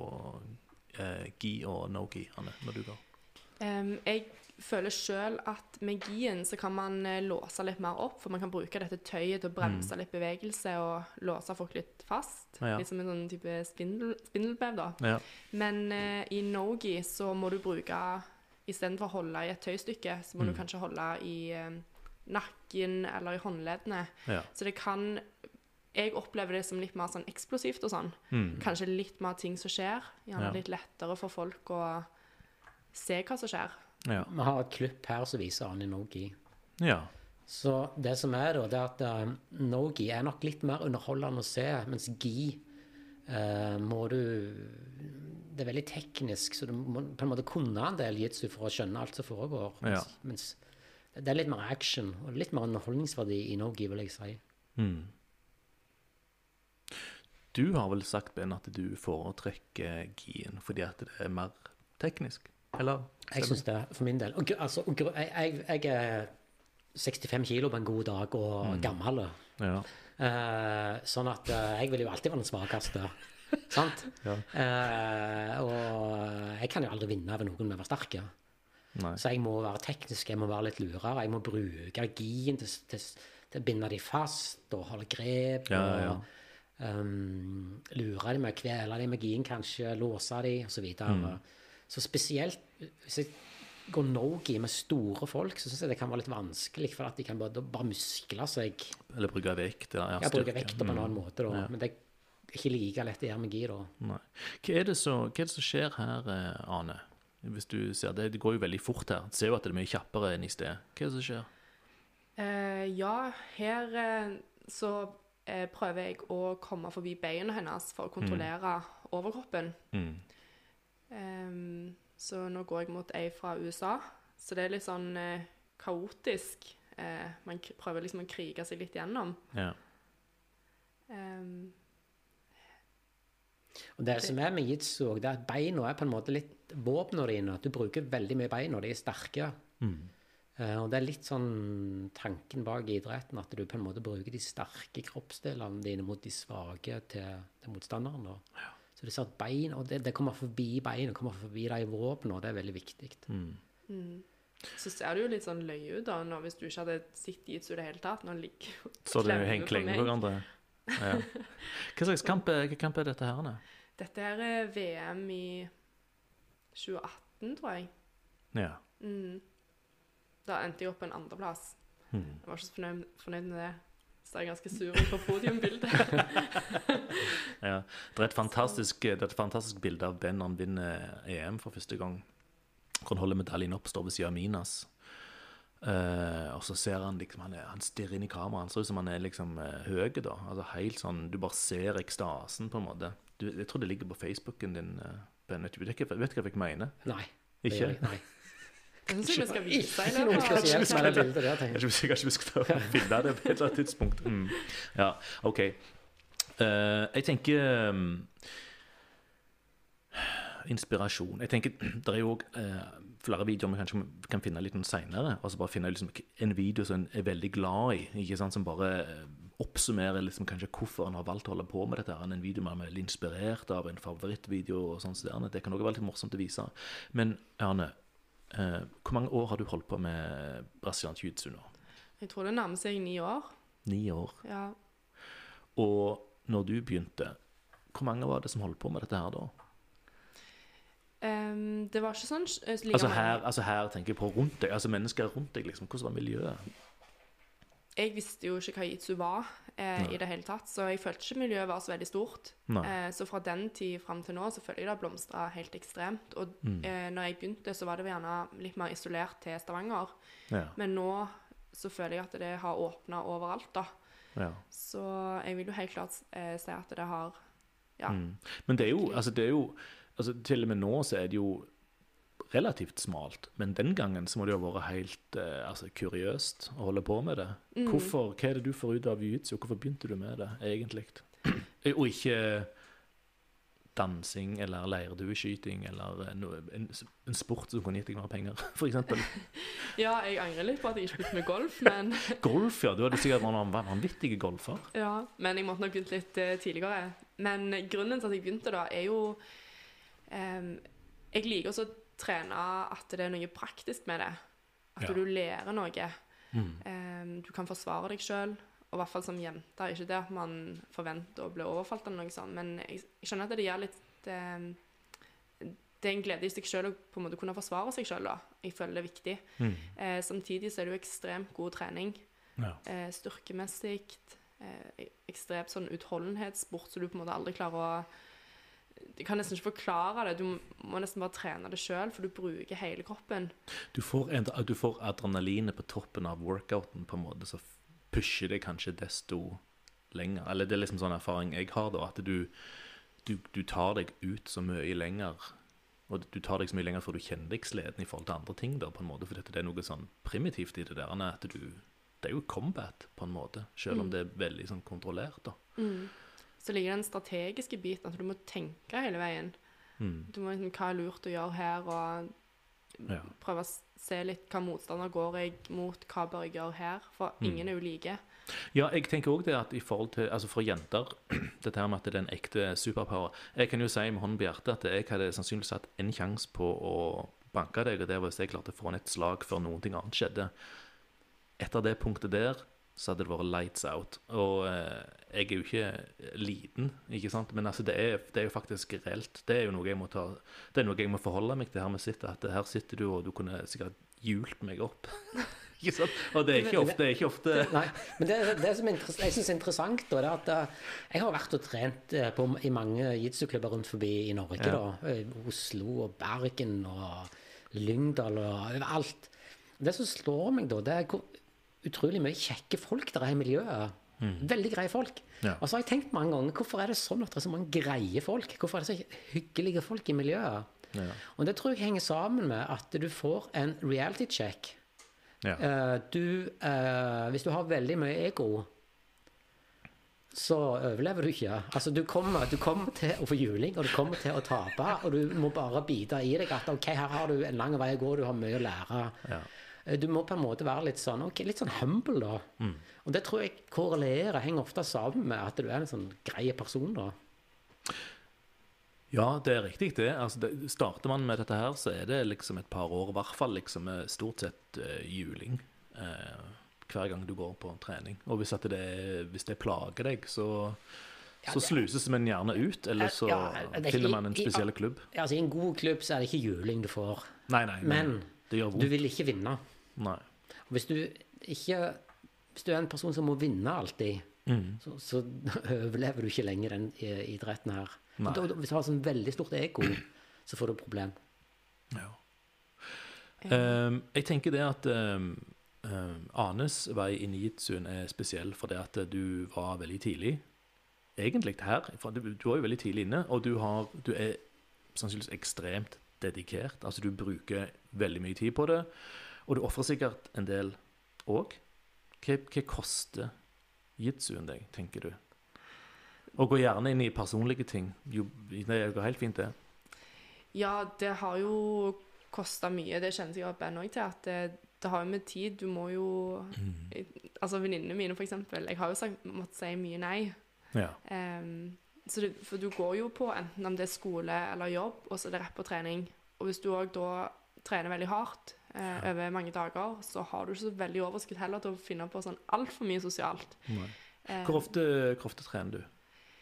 S2: eh, gi og no-gi, Anne, når du går?
S3: Um, jeg føler sjøl at med gien så kan man eh, låse litt mer opp, for man kan bruke dette tøyet til å bremse litt bevegelse og låse folk litt fast.
S2: Ja.
S3: Litt som en sånn type spindel, spindelvev, da.
S2: Ja.
S3: Men uh, i no-gi så må du bruke Istedenfor å holde i et tøystykke, så må du kanskje holde i uh, nakken eller i håndleddene.
S2: ja.
S3: Så det kan Jeg opplever det som litt mer sånn eksplosivt og sånn.
S2: Mm.
S3: Kanskje litt mer ting som skjer. Gjerne litt lettere for folk å se hva som skjer.
S2: Ja.
S1: Vi har et klipp her som viser Ani Nogi.
S2: ja.
S1: Så det som er da, det er at uh, no-gi er nok litt mer underholdende å se, mens gi uh, må du Det er veldig teknisk, så du må på en måte kunne en del jitsu for å skjønne alt som foregår.
S2: Ja.
S1: Mens, mens det er litt mer action og litt mer underholdningsverdi i no-gi, vil jeg si.
S2: Mm. Du har vel sagt, Ben, at du foretrekker gien fordi at det er mer teknisk? Eller?
S1: Jeg syns det, for min del. Og, altså, og, jeg, jeg, er 65 kilo på en god dag og gammel.
S2: Ja.
S1: Uh, sånn at uh, jeg vil jo alltid være den svakeste. Sant?
S2: Ja.
S1: Uh, og jeg kan jo aldri vinne over noen med å være sterk. Så jeg må være teknisk, jeg må være litt lurere. Jeg må bruke gien til, til, til å binde de fast og holde grep.
S2: Ja, ja.
S1: og um, lure dem med kvele dem med gien, kanskje låse dem osv. Så, videre.
S2: Mm.
S1: så spesielt hvis jeg går no-gi med store folk, så syns jeg det kan være litt vanskelig, for at de kan bare, bare muskle seg.
S2: Eller bruke vekt? Ja, ja, bruke
S1: vekta på en
S2: Mm.
S1: annen måte, da.
S2: Ja.
S1: Men det er ikke like lett å gjøre med gi, da.
S2: Nei. Hva er, det så, hva er det som skjer her, eh, Ane? Hvis du ser det, det går jo veldig fort her. Du ser jo at det er mye kjappere enn i sted. Hva er det som skjer?
S3: Uh, ja, her eh, så uh, prøver jeg å komme forbi beina hennes for å kontrollere overkroppen.
S2: Mm.
S3: Ehm, så nå går jeg mot ei fra USA. Så det er litt sånn eh, kaotisk. Eh, man k prøver liksom å krige seg litt gjennom.
S2: Ja.
S3: Um,
S1: Og det som er med jitsu, det er at beina er på en måte litt våpnene dine. At du bruker veldig mye beina, de er sterke.
S2: Mm.
S1: Uh, og det er litt sånn tanken bak idretten, at du på en måte bruker de sterke kroppsdelene dine mot de svake til, til motstanderen. Da. Så du ser at bein, og det, det kommer forbi beina, kommer forbi de våpnene, og det er veldig viktig.
S2: Mm.
S3: så ser det jo litt sånn løye ut da, nå, hvis du ikke hadde sett jitsu i det hele tatt. Nå ligger
S2: Så det henger
S3: på
S2: klenger
S3: meg.
S2: på hverandre? Ja. Hva slags kamp er, hva kamp er dette her?
S3: Dette her er VM i 2018, tror jeg.
S2: Ja.
S3: Mm. Da endte jeg opp på en andreplass.
S2: Mm.
S3: Jeg var ikke så fornøyd, fornøyd med det. Så jeg er ganske sur ut på podiumbildet.
S2: Ja. Det er et fantastisk, det er et fantastisk bilde av Ben når han vinner EM for første gang. Hvor han holder medaljen opp, står ved siden av Minas. Uh, og så ser han liksom Han, han stirrer inn i kameraet. Han ser ut som han er liksom uh, høy, da. Altså helt sånn Du bare ser ekstasen, på en måte. Du, jeg tror det ligger på Facebooken din, uh, Ben. Vet du vet du hva jeg mener?
S1: Nei. det
S2: Ikke?
S1: gjør jeg- Nei.
S3: Det syns jeg vi skal vise
S1: deg noe
S3: løpet
S1: spesielt med det bildet der, tenker jeg.
S2: ikke sikker på vi skal ta bilde finne det på et eller annet tidspunkt. Mm. Ja, OK. Uh, jeg tenker um, inspirasjon Jeg tenker, Det er jo òg uh, flere videoer vi kanskje kan finne litt seinere. Altså bare finne liksom, en video som en er veldig glad i, ikke sant, som bare eh, oppsummerer liksom, kanskje hvorfor en har valgt å holde på med dette. En video man er veldig inspirert av, en favorittvideo og sånn. så Det kan òg være litt morsomt å vise. Men Erne, eh, hvor mange år har du holdt på med brasiliansk jiu-jitsu nå?
S3: Jeg tror det nærmer seg ni år.
S2: Ni år.
S3: Ja.
S2: Og når du begynte, hvor mange var det som holdt på med dette her da?
S3: Um, det var ikke sånn eh, like
S2: Altså her, altså her tenker jeg på rundt deg, altså mennesker rundt deg, liksom. Hvordan var miljøet?
S3: Jeg visste jo ikke hva jitsu var eh, i det hele tatt, så jeg følte ikke miljøet var så veldig stort. Eh, så fra den tid fram til nå så føler jeg det har blomstra helt ekstremt. Og
S2: Mm.
S3: eh, når jeg begynte, så var det gjerne litt mer isolert til Stavanger.
S2: Ja,
S3: Men nå så føler jeg at det har åpna overalt, da.
S2: ja.
S3: Så jeg vil jo helt klart eh, si at det har Ja.
S2: Mm. Men det er jo, altså det er jo altså Til og med nå så er det jo relativt smalt, men den gangen så må det jo ha vært helt eh, altså, kuriøst å holde på med det.
S3: Mm.
S2: Hvorfor, Hva er det du får ut av jiu-jitsu? Hvorfor begynte du med det, egentlig? Og ikke dansing eller leirdueskyting eller eh, noe, en, en sport som kunne gitt deg mer penger, f.eks.
S3: ja, jeg angrer litt på at jeg ikke begynte med golf, men
S2: Golf, ja. Du hadde sikkert vært en vanvittig golfer.
S3: Ja, men jeg måtte nok begynt litt uh, tidligere. Men grunnen til at jeg begynte da, er jo um, Jeg liker også å trene at det er noe praktisk med det. At
S2: Ja.
S3: du lærer noe.
S2: Mm.
S3: Em, du kan forsvare deg sjøl. Og i hvert fall som jente. Ikke det at man forventer å bli overfalt eller noe sånt, men jeg, jeg skjønner at det gjør litt det, Det er en glede i seg sjøl å på en måte kunne forsvare seg sjøl. Jeg føler det er viktig.
S2: Mm.
S3: Eh, samtidig så er det jo ekstremt god trening
S2: Ja.
S3: eh, styrkemessig. Eh, ekstremt sånn utholdenhetssport, så du på en måte aldri klarer å Du kan nesten ikke forklare det. Du må nesten bare trene det sjøl, for du bruker hele kroppen.
S2: Du får, du får adrenalinet på toppen av workouten, på en måte, så pusher det kanskje desto lenger. Eller det er liksom sånn erfaring jeg har, da, at du, du, du tar deg ut så mye lenger. Og du tar deg så mye lenger før du kjenner deg sliten i forhold til andre ting, da, på en måte, for dette, det er noe sånn primitivt i det der. At du, det er jo combat, på en måte, selv om
S3: Mm.
S2: det er veldig sånn kontrollert, da.
S3: Så ligger den strategiske biten, at du må tenke hele veien.
S2: Mm.
S3: Du må liksom, Hva er lurt å gjøre her, og
S2: Ja.
S3: prøve å se litt hva motstander går jeg mot, hva bør jeg gjøre her? For
S2: Mm.
S3: ingen er jo like.
S2: Ja, jeg tenker òg det at i forhold til Altså for jenter, dette her med at det er en ekte superpower Jeg kan jo si med hånden på hjertet at jeg hadde sannsynligvis hatt en sjanse på å banke deg, og det var hvis jeg klarte å få ned et slag før ting annet skjedde. Etter det punktet der så hadde det vært lights out. Og eh, jeg er jo ikke liten, ikke sant, men altså det er, det er jo faktisk reelt. Det er jo noe jeg må ta Det er noe jeg må forholde meg til her vi sitter. At her sitter du, og du kunne sikkert hjult meg opp. ikke sant? Og det er ikke ofte, det er ikke ofte
S1: Nei, men det, det som jeg syns er interessant, da, det er at eh, jeg har vært og trent eh, på, i mange jitsu-klubber rundt forbi i Norge.
S2: Ja.
S1: da, eh, Oslo og Bergen og Lyngdal og overalt. Det som slår meg da, det er hvor utrolig mye kjekke folk der er i miljøet. Veldig greie folk.
S2: Ja.
S1: Og så har jeg tenkt mange ganger hvorfor er det sånn at det er så mange greie folk? Hvorfor er det så hyggelige folk i miljøet?
S2: Ja.
S1: Og det tror jeg henger sammen med at du får en reality check.
S2: Ja.
S1: Uh, du, uh, hvis du har veldig mye ego, så overlever du ikke. Altså, du kommer, du kommer til å få juling, og du kommer til å tape. Og du må bare bite i deg at ok, her har du en lang vei å gå, du har mye å lære.
S2: Ja.
S1: Eh, Du må på en måte være litt sånn ok, litt sånn humble, da. Og det tror jeg korrelerer, henger ofte sammen med at du er en sånn grei person, da.
S2: Ja, det er riktig det. Altså, det. Starter man med dette her, så er det liksom et par år, i hvert fall liksom stort sett uh, juling. Uh, hver gang du går på trening. Og hvis, det, hvis det plager deg, så, så sluses man gjerne ut, eller så
S1: Ja, ikke-
S2: finner man en
S1: i- i-
S2: spesiell klubb.
S1: Ja, altså, I en god klubb så er det ikke juling du får,
S2: Nei, nei,
S1: men
S2: det gjør
S1: du vil ikke vinne.
S2: Nei.
S1: Hvis du ikke Hvis du er en person som må vinne alltid,
S2: Mm.
S1: så, så overlever du ikke lenger den idretten her. Da, hvis du har sånn veldig stort ego, så får du et problem.
S2: Ja. Um, jeg tenker det at um, ehm, Anes vei i jitsuen er spesiell fordi at du var veldig tidlig. Egentlig her. Du, du var jo veldig tidlig inne, og du, har, du er sannsynligvis ekstremt dedikert. Altså du bruker veldig mye tid på det, og du ofrer sikkert en del òg. Hva, hva koster jitsuen deg, tenker du? Og gå gjerne inn i personlige ting. Jo, det går helt fint, det.
S3: Ja, det har jo kosta mye. Det kjenner sikkert Ben òg til. At det, det har jo med tid Du må jo Altså venninnene mine, for eksempel. Jeg har jo sagt, måttet si mye nei.
S2: Ja.
S3: Um, så det, for du går jo på enten om det er skole eller jobb, og så er det rett på trening. Og hvis du òg da trener veldig hardt eh, over mange dager, så har du ikke så veldig overskudd heller til å finne på sånn altfor mye sosialt. Eh,
S2: Hvor ofte, hvor ofte trener du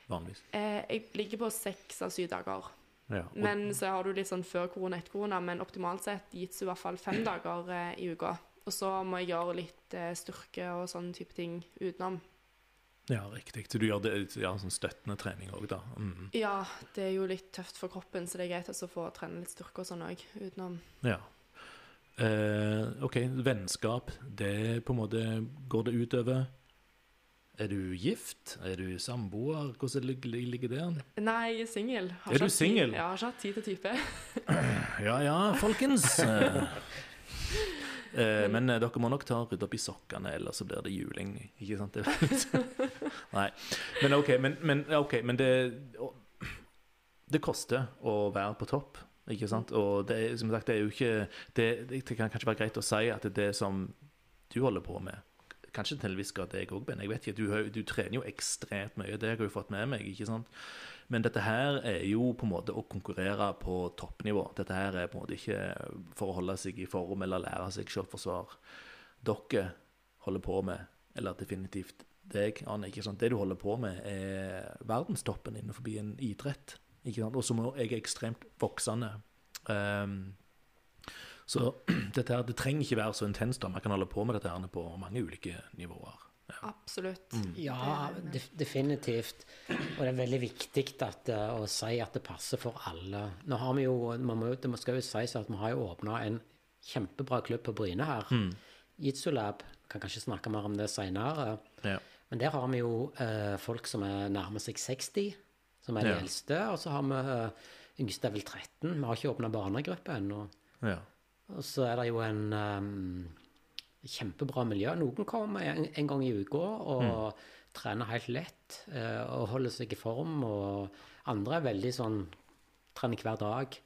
S2: vanligvis?
S3: eh, jeg ligger på seks av syv dager.
S2: Ja. og-
S3: Men så har du litt sånn før korona, etter korona, men optimalt sett gitt i hvert fall fem dager eh, i uka. Og så må jeg gjøre litt eh, styrke og sånne type ting utenom.
S2: ja, riktig. Så du gjør det, ja, sånn støttende trening òg, da? Mm.
S3: Ja, det er jo litt tøft for kroppen, så det er greit å få trene litt styrke og sånn òg utenom.
S2: Ja. Eh, OK, vennskap, det på en måte Går det utover? Er du gift? Er du samboer? Hvordan lig- lig- ligger det an?
S3: Nei, jeg er singel.
S2: Er du singel?
S3: Ja, har ikke hatt tid til type.
S2: Ja ja, folkens. Eh, men eh, dere må nok ta rydde opp i sokkene, ellers så blir det juling. Ikke sant? Nei. Men OK, men, men, okay, men det Det koster å være på topp, ikke sant? Og det som sagt, det er jo ikke det, det kan kanskje være greit å si at det er det som du holder på med Kanskje til en viss grad deg òg, Ben. Jeg vet ikke, du, du trener jo ekstremt mye. Det har jeg jo fått med meg. ikke sant? Men dette her er jo på en måte å konkurrere på toppnivå. Dette her er på en måte ikke for å holde seg i form eller lære seg selvforsvar. Dere holder på med, eller definitivt deg, Anne, ikke sant? det du holder på med, er verdenstoppen innenfor en idrett. Ikke sant? Og som er ekstremt voksende. Um, så dette her, det trenger ikke være så intenst. da. Man kan holde på med dette her på mange ulike nivåer.
S3: Absolutt.
S2: Mm.
S1: Ja, def definitivt. Og det er veldig viktig at, eh, å si at det passer for alle. Nå har vi jo, man må, Det skal jo sies at vi har jo åpna en kjempebra klubb på Bryne her. Jitsulab. Kan kanskje snakke mer om det seinere.
S2: Ja.
S1: Men der har vi jo eh, folk som er nærmer seg 60, som er de
S2: Ja.
S1: eldste. Og så har vi eh, yngste er vel 13. Vi har ikke åpna barnegruppe ennå.
S2: Ja.
S1: Og så er det jo en um, kjempebra miljø. Noen kommer en, en gang i uka og trener helt lett uh, og holder seg i form. Og andre er veldig sånn trener hver dag.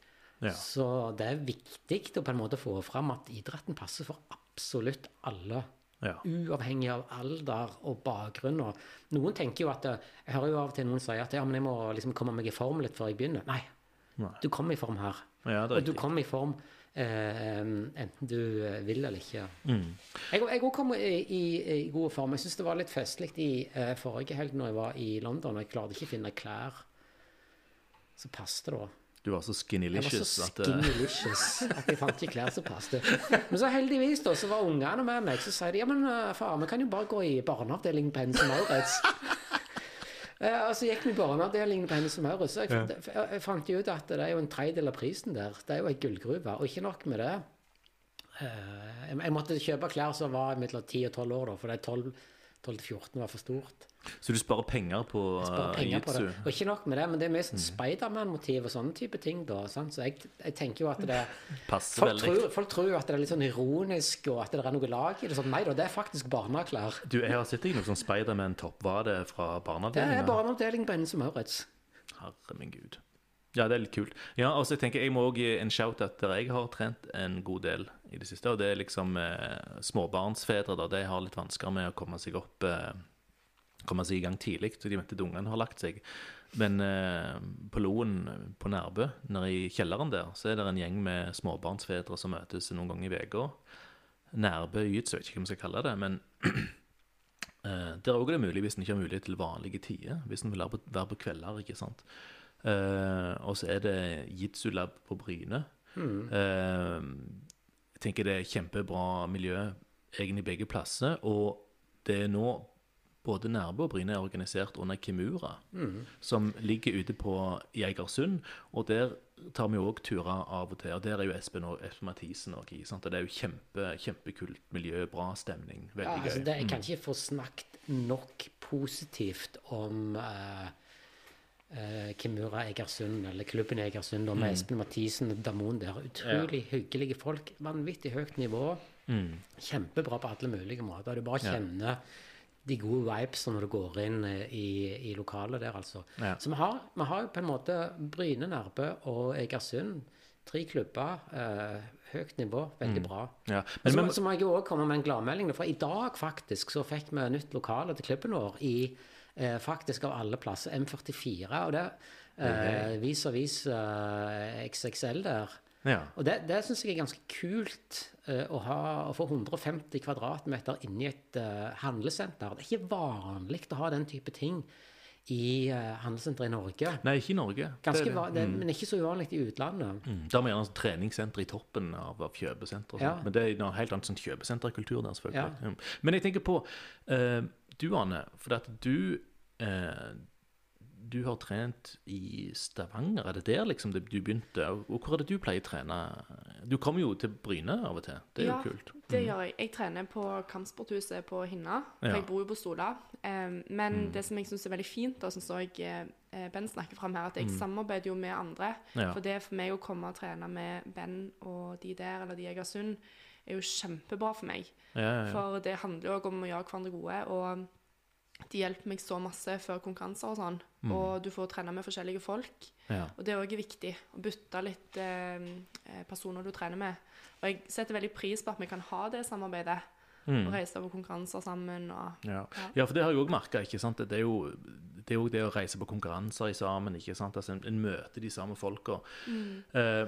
S2: Ja.
S1: Så det er viktig å på en måte få fram at idretten passer for absolutt alle.
S2: Ja.
S1: Uavhengig av alder og bakgrunn. Og noen tenker jo at eh, Jeg hører jo av og til noen si at ja, men jeg må liksom komme meg i form litt før jeg begynner. Nei,
S2: Nei.
S1: du kommer i form her.
S2: Ja,
S1: Og du kommer i form eh, enten du eh, vil eller ikke.
S2: Mm.
S1: Jeg jeg kom i, i, i god form. Jeg syns det var litt festlig i eh, forrige helg når jeg var i London og jeg klarte ikke å finne klær som passet da.
S2: Du var så
S1: Jeg var så
S2: eh,
S1: skinnylicious at jeg fant ikke klær som passet. Men så heldigvis da, så var ungene med meg. Så sier de ja, men eh, far, vi kan jo bare gå i barneavdelingen på Hennes Maurits. Eh, og så gikk vi i barneavdelingen på Hennes Maurits. og jeg, fant- jeg, fant ut at det er jo en tredjedel av prisen der. Det er jo ei gullgruve. Og ikke nok med det. Eh, jeg, jeg måtte kjøpe klær som var mellom 10 og 12 år, da, for det er 12, 12 til 14 var for stort.
S2: Så du sparer penger på
S1: Sparer penger på det.
S2: jitsu?
S1: Og ikke nok med det, men det er mye sånn Spiderman-motiv og sånne type ting. da, sant? Så jeg, jeg tenker jo at det
S2: Passer
S1: folk
S2: veldig.
S1: tror, folk tror jo at det er litt sånn ironisk, og at det er noe lag i det. Sånn, nei da, det er faktisk barneklær.
S2: Du, jeg har sett deg i noe sånn Spiderman-topp. Var det fra
S1: Det er
S2: barneavdelingen?
S1: på Hennes Maurits.
S2: Herre min gud. Ja, det er litt kult. Ja, og så tenker jeg jeg må også gi en shout-out der jeg har trent en god del i det siste. Og det er liksom eh, småbarnsfedre, da. De har litt vansker med å komme seg opp eh, Komme seg i gang tidlig, så de vet at ungene har lagt seg. Men eh, på Loen på Nærbø, nede i kjelleren der, så er det en gjeng med småbarnsfedre som møtes noen ganger i uka. Nærbø jeg vet ikke hva man skal kalle det, men Eh, der òg er det mulig hvis en ikke har mulighet til vanlige tider. Hvis en vil være på, være på kvelder, ikke sant. Eh, og så er det Jitsu Lab på Bryne. Eh, jeg tenker det er kjempebra miljø egentlig begge plasser. Og det er nå både Nærbø og Bryne er organisert under Kimura, som ligger ute på Jegersund. Og der tar vi òg turer av og til. Og der er jo Espen, og, Espen Mathisen òg. Og det er jo kjempe, kjempekult miljø, bra stemning. Veldig
S1: Ja, altså
S2: gøy.
S1: det, jeg kan ikke få snakket nok positivt om uh, Kimura Egersund, eller klubben Egersund, og med Espen Mathisen og Damon der. Utrolig hyggelige folk. Vanvittig høyt nivå. Kjempebra på alle mulige måter. Du bare kjenner de gode vibes når du går inn eh, i, i lokalet der, altså.
S2: Ja.
S1: Så vi har, vi har jo på en måte Bryne, Nærbø og Egersund. Tre klubber. Eh, høyt nivå. Veldig bra.
S2: Ja.
S1: Men, så,
S2: men,
S1: så må jeg jo også komme med en gladmelding. For i dag faktisk så fikk vi nytt lokale til klubben vår i eh, faktisk av alle plasser M44. Og det eh, vis og vis eh, XXL der.
S2: ja.
S1: Og det, det syns jeg er ganske kult eh, å, ha, å få 150 kvadratmeter inni et eh, handlesenter. Det er ikke vanlig å ha den type ting i uh, handlesentre i Norge.
S2: Nei, ikke i Norge.
S1: Ganske
S2: Det er det.
S1: mm. Men ikke så uvanlig i utlandet.
S2: Mm. Da har vi gjerne sånn treningssenter i toppen av, av kjøpesenter.
S1: Ja.
S2: Men det er en helt annen sånn kjøpesenterkultur der, selvfølgelig.
S1: Ja.
S2: Mm. Men jeg tenker på eh, du, Anne, for at du eh, Du har trent i Stavanger. Er det der liksom det, du begynte? Og hvor er det du pleier å trene? Du kommer jo til Bryne av og til. Det er
S3: Ja,
S2: jo kult.
S3: Ja, Det gjør jeg. Jeg trener på Kampsporthuset på Hinna. For
S2: Ja.
S3: jeg bor jo på Sola. Men men det som jeg syns er veldig fint, og som så jeg eh, Ben snakker fram her, at jeg samarbeider jo med andre.
S2: Ja.
S3: For det for meg å komme og trene med Ben og de der, eller de i Egersund, er jo kjempebra for meg.
S2: Ja, ja, ja.
S3: For det handler jo også om å gjøre hverandre gode. Og de hjelper meg så masse før konkurranser og sånn. Og du får trene med forskjellige folk.
S2: ja.
S3: Og det er òg viktig å bytte litt eh, eh, personer du trener med. Og jeg setter veldig pris på at vi kan ha det samarbeidet. Og reise på konkurranser sammen og
S2: Ja. ja, for det har jeg òg merka. Det er jo det, er jo det å reise på konkurranser i sammen. ikke sant? Altså, en, en møter de samme folka. Eh,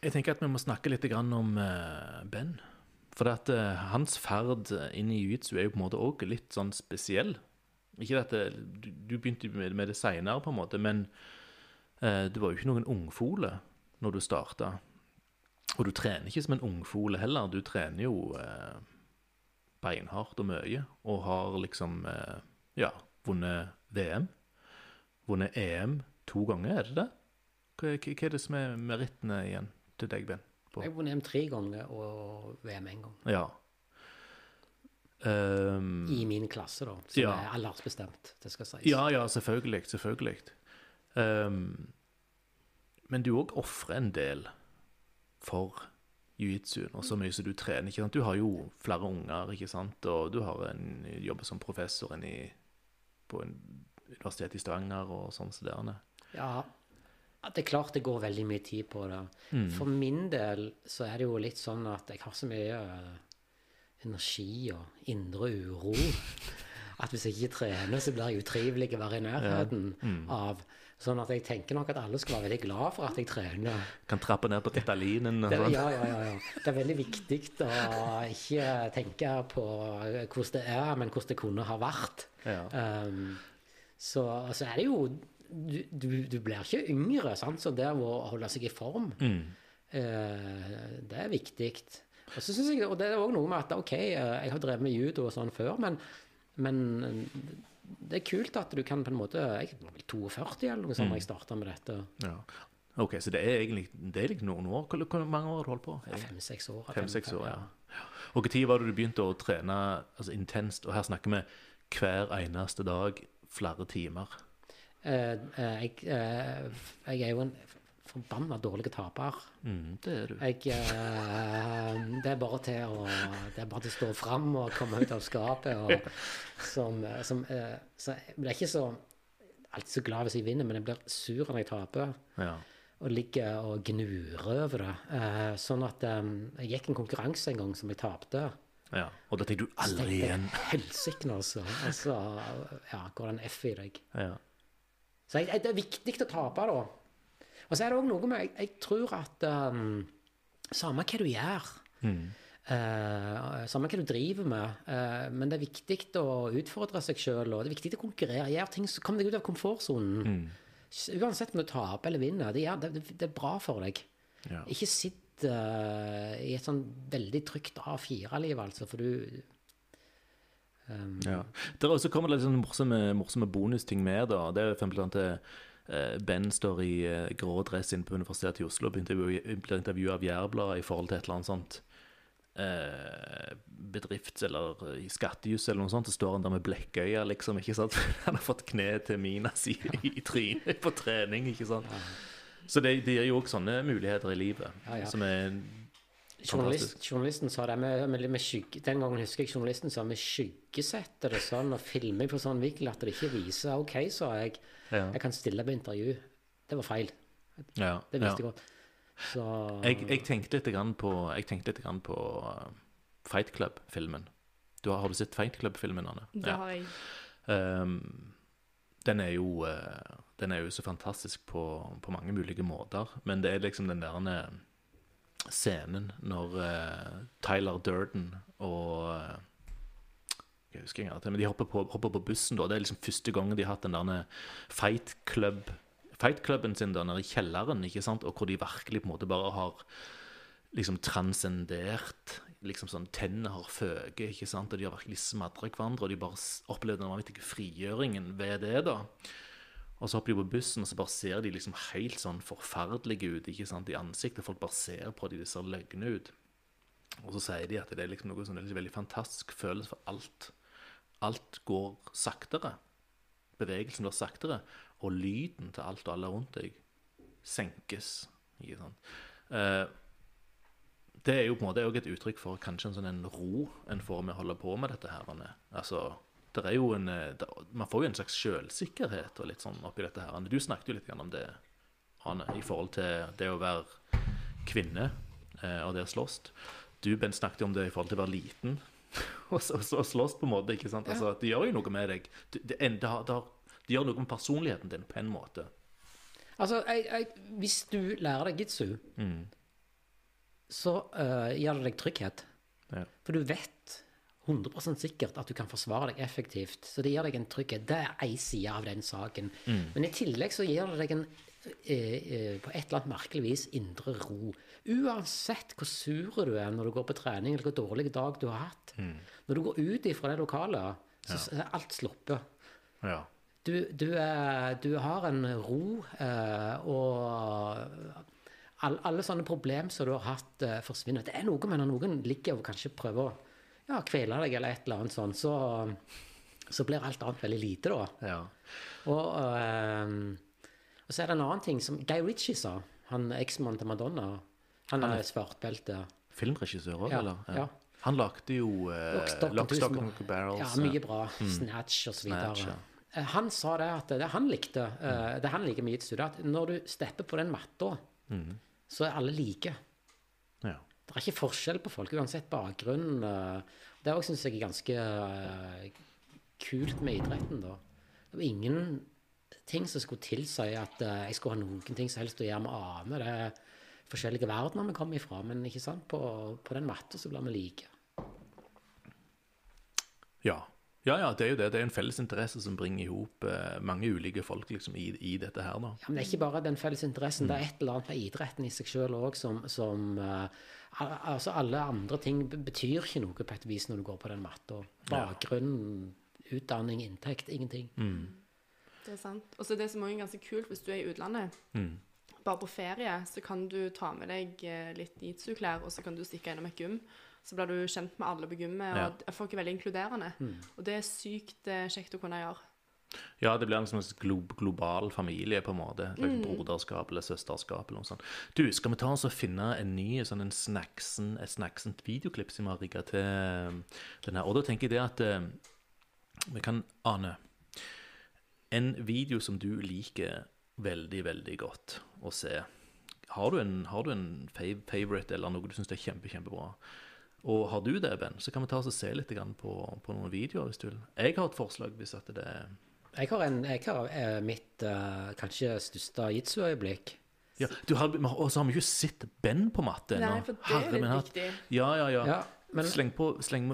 S2: jeg tenker at vi må snakke litt grann om eh, Ben. For at uh, hans ferd inn i jiu-jitsu er jo på en måte òg litt sånn spesiell. Ikke at det, du, du begynte med, med det seinere, på en måte, men uh, du var jo ikke noen ungfole når du starta. Og du trener ikke som en ungfole heller. Du trener jo uh, beinhardt og mye, og har liksom eh, ja, vunnet VM. Vunnet EM to ganger, er det det? Hva hva er det som er merittene igjen til deg, Ben? På?
S1: Jeg har vunnet EM tre ganger og VM én gang.
S2: Ja. Um,
S1: I min klasse, da. Som
S2: Ja.
S1: er aldersbestemt, det skal sies.
S2: ja, ja, selvfølgelig. Selvfølgelig. Um, men du òg ofrer en del for jiu-jitsuen, og så mye som du trener. ikke sant? Du har jo flere unger, ikke sant? og du har en jobber som professor i, på en universitet i Stavanger og sånn er.
S1: Ja, at det er klart det går veldig mye tid på det.
S2: Mm.
S1: For min del så er det jo litt sånn at jeg har så mye eh, energi og indre uro at hvis jeg ikke trener, så blir jeg utrivelig å være i nærheten
S2: Mm.
S1: av. Sånn at jeg tenker nok at alle skal være veldig glad for at jeg trener.
S2: Kan trappe ned på titalinen og sånn.
S1: ja, ja, ja, ja. Det er veldig viktig å ikke tenke på hvordan det er, men hvordan det kunne ha vært.
S2: Ja.
S1: Um, så altså er det jo du, du, du blir ikke yngre, sant? så det å holde seg i form,
S2: Mm.
S1: eh, det er viktig. Og så jeg, og det er òg noe med at ok, eh, jeg har drevet med judo og sånn før, men, men eh, det er kult at du kan på en måte Jeg var vel 42 eller noe sånt da jeg starta med dette.
S2: ja. OK, så det er egentlig det er noen år. Hvor, hvor mange år har du holdt på?
S1: Fem-seks år.
S2: Fem-seks år, ja. Og når var det du begynte å trene altså intenst? Og her snakker vi hver eneste dag, flere timer.
S1: Eh, eh, jeg, eh, jeg er jo en forbanna dårlig taper.
S2: Mm, det er du.
S1: Jeg, uh, det er bare til å Det er bare til å stå fram og komme ut av skapet. Og, som, som, uh, så jeg blir ikke så alltid så glad hvis jeg vinner, men jeg blir sur når jeg taper.
S2: Ja.
S1: Og ligger og gnurer over det. Uh, sånn at um, jeg gikk en konkurranse en gang som jeg tapte.
S2: ja. Og da tenker du aldri igjen.
S1: Helsike, altså. altså. ja, går det en F i deg.
S2: Ja.
S1: Så jeg, jeg, det er viktig å tape, da. Og så er det òg noe med Jeg, jeg tror at um, Samme hva du gjør, eh, samme hva du driver med, uh, men det er viktig å utfordre seg sjøl, og det er viktig å konkurrere. Gjør ting så kom deg ut av komfortsonen. Uansett om du taper eller vinner, det, gjør, det, det er bra for deg.
S2: Ja.
S1: Ikke sitt uh, i et sånn veldig trygt A4-liv, altså, for du um,
S2: Ja. Der også kommer det litt sånn morsomme, morsomme bonusting med. da. Det er for eksempel at eh, Ben står i eh, grå dress inne på Universitetet i Oslo og blir intervju- blir intervjua av Jærbladet i forhold til et eller annet sånt bedrift bedrifts- eller i skattejus eller noe sånt, så står han der med blekkøyer, liksom. ikke sant? Han har fått kne til mina si i, i trynet på trening, ikke sant. Så det, det gir jo òg sånne muligheter i livet
S1: Ja, ja.
S2: som er
S1: Journalist, journalisten sa det med, med, med skygge, Den gangen husker jeg journalisten sa vi skyggesetter det sånn og filmer på sånn vinkel at det ikke viser OK, sa jeg.
S2: Ja.
S1: Jeg kan stille på intervju. Det var feil.
S2: Ja,
S1: Det visste jeg godt. Så
S2: Jeg, jeg tenkte litt grann på, jeg tenkte litt grann på uh, Fight Club-filmen. Du har, har du sett Fight Club-filmen, Anne?
S3: Det har jeg.
S2: Ehm, den er jo eh, Den er jo så fantastisk på, på mange mulige måter. Men det er liksom den der eh, scenen når uh, Tyler Durden og uh, jeg husker ikke men De hopper på, hopper på bussen. da, Det er liksom første gangen de har hatt den der fight club Fight cluben sin der nede i kjelleren, ikke sant? og hvor de virkelig på en måte bare har liksom transcendert liksom sånn, Tennene har føket, ikke sant? og de har virkelig smadra hverandre. Og de bare opplevde den vanvittige frigjøringen ved det. da. Og så hopper de på bussen, og så bare ser de liksom helt sånn forferdelige ut ikke sant? i ansiktet. Folk bare ser på dem, de ser løgne ut. Og så sier de at det er liksom noe det er veldig fantastisk følelse for alt. Alt går saktere. Bevegelsen blir saktere. Og lyden til alt og alle rundt deg senkes. Ikke sant? Eh, det er jo på en måte også et uttrykk for kanskje en sånn en ro en får med å holde på med dette her. Altså, det er jo en, eh, det, man får jo en slags selvsikkerhet og litt sånn oppi dette her. Du snakket jo litt om det, Ane, i forhold til det å være kvinne eh, og det å slåss. Du, Ben, snakket jo om det i forhold til å være liten og, og, og slåss på en måte. ikke sant? Altså, Det gjør jo noe med deg. Det, det, det, det gjør noe med personligheten din på en måte.
S1: Altså, jeg, jeg, hvis du lærer deg jitsu,
S2: Mm.
S1: så uh, gir det deg trygghet.
S2: Ja.
S1: For du vet 100% sikkert at du kan forsvare deg effektivt. Så det gir deg en trygghet. Det er én side av den saken. Men i tillegg så gir det deg en eh, eh, på et eller annet merkelig vis indre ro. Uansett hvor sur du er når du går på trening, eller hvor dårlig dag du har hatt. Når du går ut ifra det lokalet, så er alt sluppet.
S2: Ja.
S1: Du, du, er, du har en ro, eh, og all, alle sånne problem som du har hatt, forsvinner. Det er noe med når noen ligger og kanskje prøver å ja, kvele deg eller et eller annet sånt, så, så blir alt annet veldig lite, da.
S2: ja.
S1: Og, eh, og så er det en annen ting som Guy Ritchie sa, han eksmannen til Madonna. Han er svartbelte.
S2: Filmregissør òg,
S1: Ja,
S2: eller?
S1: ja.
S2: Han lagde jo eh,
S1: Lockstock, and
S2: Lock,
S1: Two
S2: Stock
S1: Smoke.
S2: and Barrels.
S1: Ja, mye bra. Snatch og så videre.
S2: Snatch, ja.
S1: Eh, Han sa det at det han likte, eh, det han liker mye i studiet, at når du stepper på den matta, så er alle like. Det er ikke forskjell på folk, uansett bakgrunn. eh. Det òg syns jeg er ganske eh, kult med idretten, da. Det var ingen ting som skulle tilsi at eh, jeg skulle ha noen ting som helst å gjøre med Ane. Det er forskjellige verdener vi kommer ifra, men ikke sant? På, på den matta så blir vi like.
S2: Ja. Ja, ja, det er jo det. Det er en felles interesse som bringer i hop eh, mange ulike folk liksom, i, i dette her. da.
S1: Ja, men det er ikke bare den felles interessen, det er et eller annet med idretten i seg sjøl òg som, som uh, Altså, alle andre ting betyr ikke noe på et vis når du går på den matta. Bakgrunn, utdanning, inntekt, ingenting.
S3: Det er sant. Og så det som også er ganske kult hvis du er i utlandet. Bare på ferie så kan du ta med deg eh, litt jitsu-klær, og så kan du stikke innom et gym. Så blir du kjent med alle på gymmet,
S2: Ja.
S3: og folk er veldig inkluderende. Og det er sykt eh, kjekt å kunne gjøre.
S2: Ja, det blir en slags glo global familie, på en måte. Like mm. broderskap eller søsterskap eller noe sånt. Du, skal vi ta oss og finne en ny sånn en snacksen, et snacksent videoklipp som vi har rigga til denne? den her? Og da tenker jeg det at eh, vi kan ane en video som du liker veldig, veldig godt å se. Har du en, har du en fav favorite eller noe du syns er kjempe, kjempebra? Og har du det, Ben, så kan vi ta oss og se litt på, på noen videoer hvis du vil. Jeg har et forslag hvis at det er
S1: Jeg har, en, jeg har eh, mitt eh, kanskje største jitsu-øyeblikk.
S2: Ja, du har, og så har vi ikke sett Ben på matte ennå.
S3: Nei, for det er
S2: Herre
S3: litt
S2: min hatt.
S3: viktig.
S2: Ja, ja, ja.
S1: Ja, men-
S2: Sleng på sleng,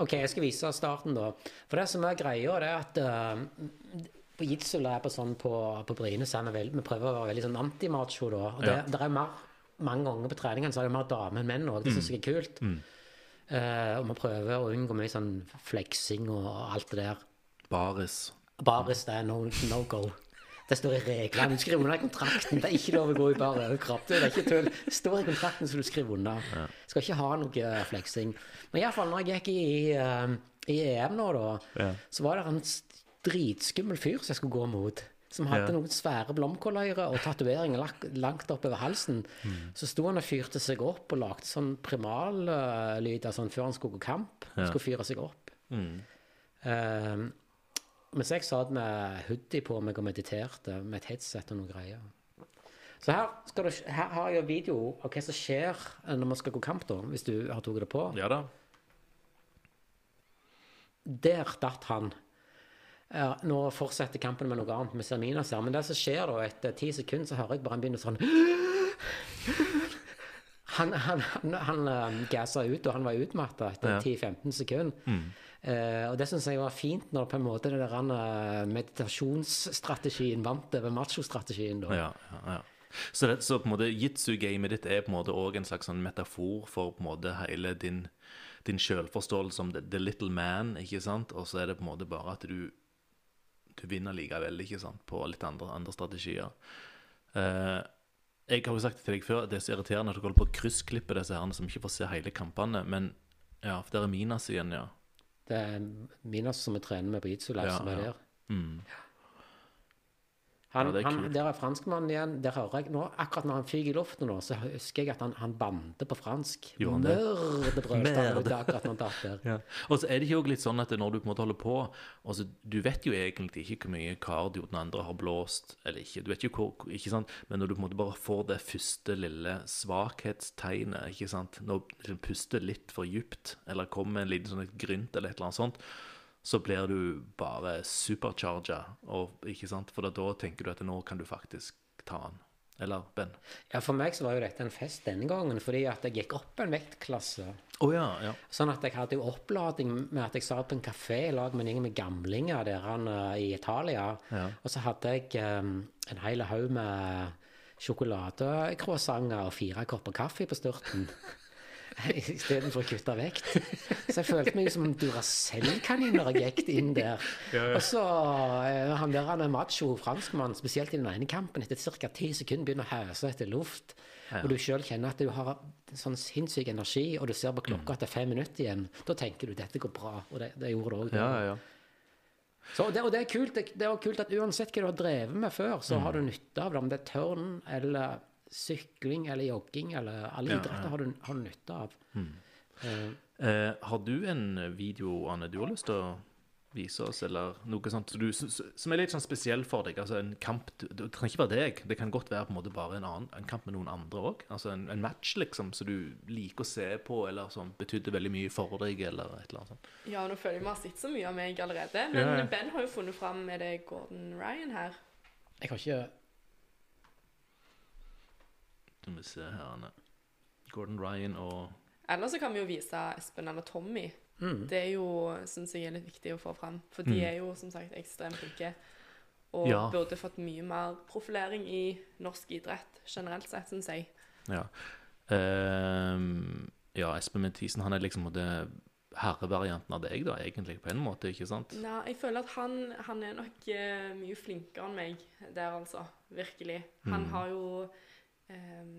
S1: Ok, jeg skal vise starten, da. For det som er greia, det er at uh, på jitsu-lær på sånn på, på Bryne så er vi, vi prøver å være veldig sånn antimacho, da. Og det,
S2: Ja.
S1: det er mer, mange ganger på treningene så er det mer damer enn menn òg. Det syns jeg er kult. Eh, og vi prøver å unngå mye sånn fleksing og alt det der.
S2: Baris.
S1: Baris, det er no, no go. Det står i reglene. Du skriver under i kontrakten. Det er ikke lov å gå i bar overkropp. Det er ikke tull. Det står i kontrakten så du skriver under. Skal ikke ha noe fleksing. Men iallfall, når jeg gikk i, eh, i EM nå, da,
S2: Ja.
S1: så var det en dritskummel fyr som jeg skulle gå mot. Som hadde noen svære blomkåløyre og tatoveringer langt oppover halsen.
S2: Mm.
S1: Så sto han og fyrte seg opp og lagde sånn primallyder sånn, før han skulle gå kamp.
S2: Ja.
S1: Skulle fyre seg opp.
S2: Mm.
S1: Eh, mens jeg satt med hoodie på meg og mediterte med et headset og noen greier. Så her, du, her har jeg en video av hva som skjer når man skal gå kamp, da, hvis du har tatt det på.
S2: Ja da.
S1: Der datt han. Ja, nå fortsetter kampen med noe annet med Serminas her, men det som skjer da, etter ti sekunder, så hører jeg bare han begynner sånn Han, han, han, han eh, gassa ut, og han var utmatta etter
S2: Ja.
S1: 10-15 sekunder. Eh, og det syns jeg var fint, når på en måte det der eh, meditasjonsstrategien vant over machostrategien. da.
S2: Ja, ja, ja. Så, det, så på en måte jitsu-gamet ditt er på en måte òg en slags sånn metafor for på en måte hele din, din selvforståelse som the, the little man, ikke sant? Og så er det på en måte bare at du, du vinner likevel, ikke sant? På litt andre, andre strategier. Eh, jeg har jo sagt til deg før det er så irriterende at du holder på å kryssklippe disse herrene som ikke får se hele kampene, men ja, for der er Minas igjen, ja.
S1: Det er Minas som vi trener med på Jitsu
S2: Ja,
S1: som er
S2: ja.
S1: der.
S2: Mm.
S1: Han,
S2: Ja,
S1: han, der er franskmannen igjen. Der hører jeg nå, Akkurat når han fyker i luften nå, så husker jeg at han, han bandet på fransk.
S2: Mørdebrøl!
S1: Akkurat når han datt der.
S2: Ja. Og så er det ikke også litt sånn at når du på en måte holder på altså, Du vet jo egentlig ikke hvor mye kardio den andre har blåst eller ikke. Du vet jo hvor, ikke sant? Men når du på en måte bare får det første lille svakhetstegnet, ikke sant? når du liksom puster litt for dypt, eller kommer med en liten sånn et grynt eller et eller annet sånt, så blir du bare supercharga? For da, tenker du at nå kan du faktisk ta den. Eller, Ben?
S1: Ja, For meg så var jo dette en fest denne gangen, fordi at jeg gikk opp en vektklasse.
S2: Å ja, ja.
S1: Sånn at jeg hadde jo opplading med at jeg satt på en kafé i lag med en gjeng med gamlinger der han eh, i Italia.
S2: Ja.
S1: Og så hadde jeg um, en hel haug med sjokoladecroissanter og fire kopper kaffe på styrten. Istedenfor å kutte vekt. Så jeg følte meg som en Duracell-kanin når jeg gikk inn der. Og så eh, han der han er macho franskmann, spesielt i den ene kampen, etter ca. ti sekunder begynner å høse etter luft. Og du sjøl kjenner at du har sånn sinnssyk energi, og du ser på klokka at det er fem minutter igjen. Da tenker du dette går bra, og det, det gjorde det òg.
S2: Ja, ja, ja.
S1: Så det, og det er kult det, det er kult at uansett hva du har drevet med før, så har du nytte av det. Om det er tørn eller sykling eller jogging eller alle
S2: Ja,
S1: idretter
S2: ja.
S1: har, du, har du nytte av. Mm.
S2: Uh, uh, har du en video, Anne, du har lyst til å vise oss, eller noe sånt du, som er litt sånn spesiell for deg? Altså en kamp Det trenger ikke være deg, det kan godt være på en måte bare en, annen, en kamp med noen andre òg. Altså en, en match, liksom, som du liker å se på, eller som betydde veldig mye for deg, eller et eller annet sånt.
S3: Ja, nå føler jeg vi har sett så mye av meg allerede. Men
S2: Ja, ja.
S3: Ben har jo funnet fram med det Gordon Ryan her.
S1: jeg har ikke
S2: Skal vi se her, Anne. Gordon Ryan og
S3: Eller så kan vi jo vise Espen eller Tommy.
S1: mm.
S3: Det er jo, syns jeg er litt viktig å få fram. For de
S2: Mm.
S3: er jo som sagt ekstremt flinke. Og
S2: Ja.
S3: burde fått mye mer profilering i norsk idrett generelt sett, syns jeg.
S2: Ja. Um, ja, Espen Mathisen, han er liksom det herrevarianten av deg, da, egentlig, på en måte, ikke sant?
S3: Nei, jeg føler at han, han er nok uh, mye flinkere enn meg der, altså. Virkelig. Han
S2: Mm.
S3: har jo ehm,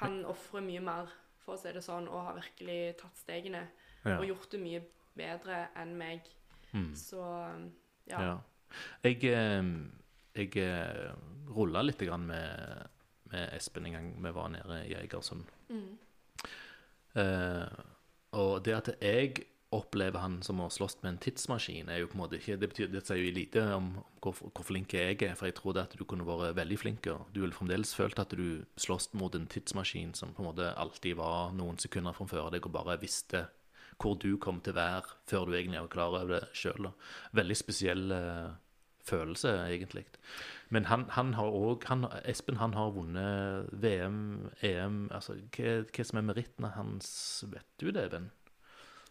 S3: Han ofrer mye mer, for å si det sånn, og har virkelig tatt stegene.
S2: Ja.
S3: Og gjort det mye bedre enn meg.
S2: Mm.
S3: Så ja.
S2: Ja. Jeg, eh, jeg eh, rulla litt grann med, med Espen en gang vi var nede i Egersund.
S3: Mm.
S2: Uh, og det at jeg opplever han som å slåss med en tidsmaskin, er jo på en måte ikke Det betyr, det sier jo lite om hvor, hvor flink jeg er, for jeg tror at du kunne vært veldig flink. og Du ville fremdeles følt at du slåss mot en tidsmaskin som på en måte alltid var noen sekunder framfor deg, og bare visste hvor du kom til å være før du egentlig var klar over det sjøl. Veldig spesiell uh, følelse, egentlig. Men han, han har òg Espen han har vunnet VM, EM altså Hva, hva som er merittene hans, vet du det, Ben?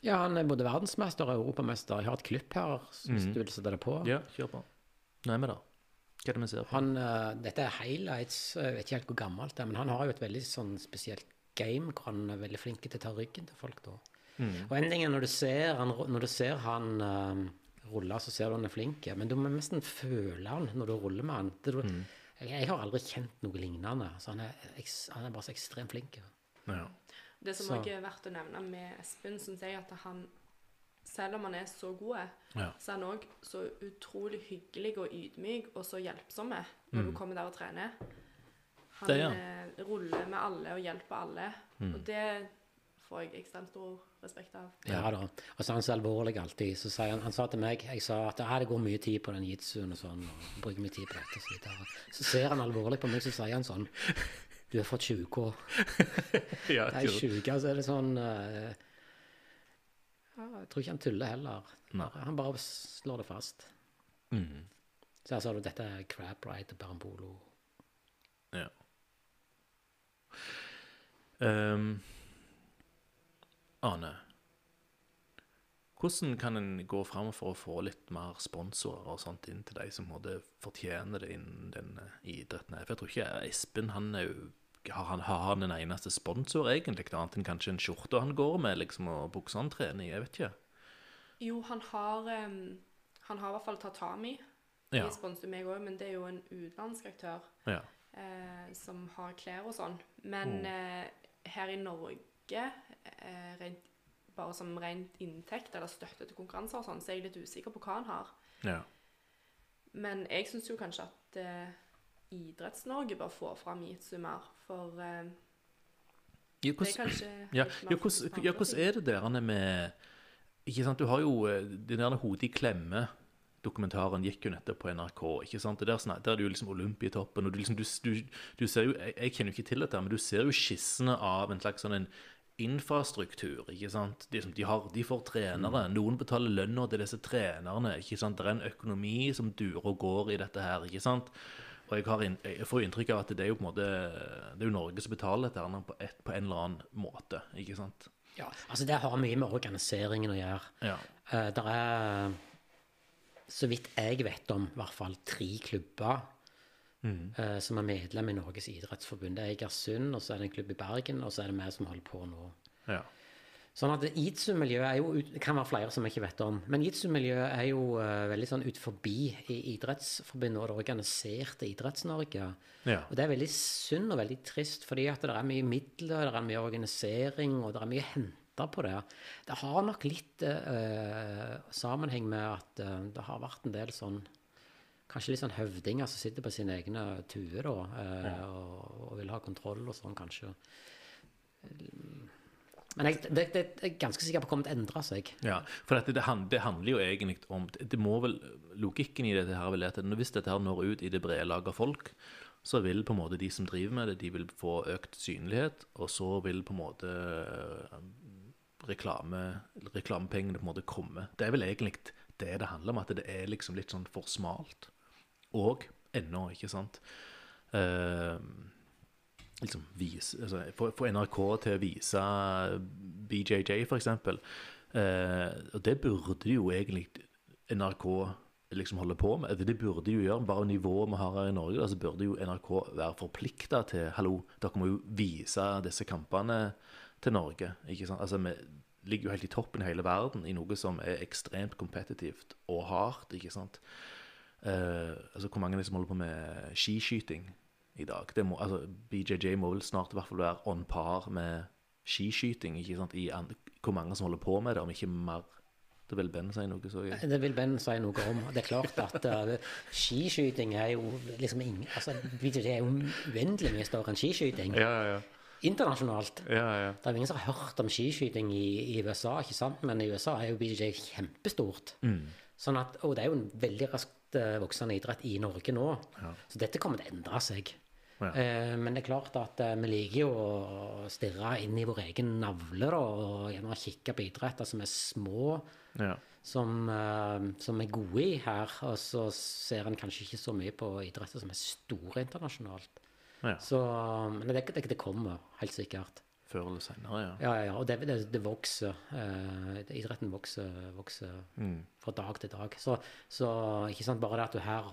S1: Ja, han er både verdensmester og europamester. Jeg har et klipp her, hvis
S2: mm.
S1: du vil sette det på.
S2: Ja, kjør på. Nå er vi der. Hva er det vi ser på?
S1: Han, uh, dette er highlights, jeg vet ikke helt hvor gammelt det er, men han har jo et veldig sånn spesielt game hvor han er veldig flink til å ta ryggen til folk da.
S2: Mm.
S1: Og en ting er når du ser han, når du ser han uh, rulle, så ser du han er flink, men du må nesten føle han når du ruller med han. Det, du,
S2: Mm.
S1: jeg, jeg har aldri kjent noe lignende, så han er, han er bare så ekstremt flink.
S2: Ja.
S3: Det som òg er verdt å nevne med Espen, syns jeg at han selv om han er så god,
S2: Ja.
S3: så er han òg så utrolig hyggelig og ydmyk og så hjelpsom når du kommer der og trener. Han
S2: Mm. Det er
S3: eh, ruller med alle og hjelper alle,
S2: Mm.
S3: og det får jeg ekstremt stor respekt av.
S1: Ja da. Og så er han så alvorlig alltid. Så sier han, han sa til meg Jeg sa at ja, det går mye tid på den jitsuen og sånn, og bruker mye tid på dette og så videre. Så ser han alvorlig på meg, så sier han sånn Du er fra 20K.
S2: Ja,
S1: Det er sjuke, så er det sånn uh, Jeg tror ikke han tuller heller.
S2: Nei.
S1: Han bare slår det fast.
S2: Mm.
S1: Så her sa du, dette er crap right og barambolo.
S2: Ja. Um, Ane, hvordan kan en gå fram for å få litt mer sponsorer og sånt inn til de som måtte fortjener det innen den idretten? her? For jeg tror ikke Espen han er jo har han, har han en eneste sponsor, egentlig, annet enn kanskje en skjorte han går med, liksom, og buksa han trener i? Jeg vet ikke.
S3: Jo, han har um, Han har i hvert fall Tatami.
S2: Ja.
S3: De sponser meg òg, men det er jo en utenlandsk aktør
S2: Ja.
S3: eh, som har klær og sånn. Men
S2: Mm.
S3: eh, her i Norge, eh, rent, bare som rent inntekt eller støtte til konkurranser og sånn, så er jeg litt usikker på hva han har.
S2: ja.
S3: Men jeg syns jo kanskje at eh, Idretts-Norge bør få fram jitsu mer, for eh,
S2: Ja,
S3: det er kanskje
S2: Ja, ja, hvordan, ja, er det der han er med Ikke sant, du har jo eh, Den der Hodet i klemme-dokumentaren gikk jo nettopp på NRK. ikke sant, og Der, der er det jo liksom Olympiatoppen, og du liksom du, du, du ser jo jeg kjenner jo ikke til dette, men du ser jo skissene av en slags sånn en infrastruktur. ikke sant, De, som, de, har, de får trenere. Noen betaler lønna til disse trenerne. ikke sant, Det er en økonomi som durer og går i dette her. ikke sant, og jeg, har jeg får inntrykk av at det er jo på en måte Det er jo Norge som betaler dette her på, et, på en eller annen måte. ikke sant?
S1: Ja, altså Det har mye med organiseringen å gjøre.
S2: Ja.
S1: Uh, det er, så vidt jeg vet om, i hvert fall tre klubber eh, som er medlem i Norges idrettsforbund. Det er Egersund, og så er det en klubb i Bergen, og så er det vi som holder på nå.
S2: ja.
S1: Sånn at Jitsu-miljøet er kan være flere som jeg ikke vet om. Men jitsu-miljøet er jo uh, veldig sånn ut forbi i Idrettsforbundet og det organiserte Idretts-Norge.
S2: Ja.
S1: Og det er veldig synd og veldig trist, fordi at det er mye midler, det er mye organisering, og det er mye hente på det. Det har nok litt uh, sammenheng med at uh, det har vært en del sånn Kanskje litt sånn høvdinger som sitter på sine egne tuer da, eh, og, og vil ha kontroll og sånn, kanskje. Men jeg, det, det, er ganske sikkert på kommer til å endre seg.
S2: Ja, for det, det handler jo egentlig om det, må vel, Logikken i dette her vil at hvis dette her når ut i det brede lag av folk, så vil på en måte de som driver med det, de vil få økt synlighet, og så vil på en måte eh, reklame, reklamepengene på en måte komme. Det er vel egentlig det det handler om, at det er liksom litt sånn for smalt. Og ennå, ikke sant. Uh, liksom vise, altså, få NRK til å vise BJJ, for eksempel. Eh, og det burde jo egentlig NRK liksom holde på med. Det burde de jo gjøre, bare nivået vi har her i Norge. så burde jo NRK være forplikta til Hallo, dere må jo vise disse kampene til Norge. ikke sant? Altså, Vi ligger jo helt i toppen i hele verden i noe som er ekstremt kompetitivt og hardt. ikke sant? Eh, altså Hvor mange er det som holder på med skiskyting i dag? Det må, altså BJJ må vel snart i hvert fall være on par med skiskyting. ikke sant? I an- hvor mange som holder på med det, om ikke mer. Det vil Ben si noe, så jeg.
S1: Det vil Ben si noe om. Det er klart at uh, skiskyting er jo liksom ingen altså, BJJ er jo uendelig mye større enn skiskyting.
S2: Ja, ja,
S1: Internasjonalt.
S2: ja. ja,
S1: Det er jo ingen som har hørt om skiskyting i, i USA, ikke sant? men i USA er jo BJJ kjempestort. Sånn at, og det er jo en veldig raskt eh, voksende idrett i Norge nå. Så dette kommer til å endre seg.
S2: Ja.
S1: Eh, men det er klart at eh, vi liker jo å stirre inn i vår egen navle da, og gjerne kikke på idretter som er små,
S2: ja.
S1: som, som er gode i her. Og så ser en kanskje ikke så mye på idretter som er store internasjonalt.
S2: Ja.
S1: Så, men det, det, det kommer, helt sikkert.
S2: Før eller senere, ja.
S1: Ja, ja. Og det, det, det vokser. Eh, idretten vokser, vokser
S2: Mm.
S1: fra dag til dag. Så, så ikke sant, bare det at du her,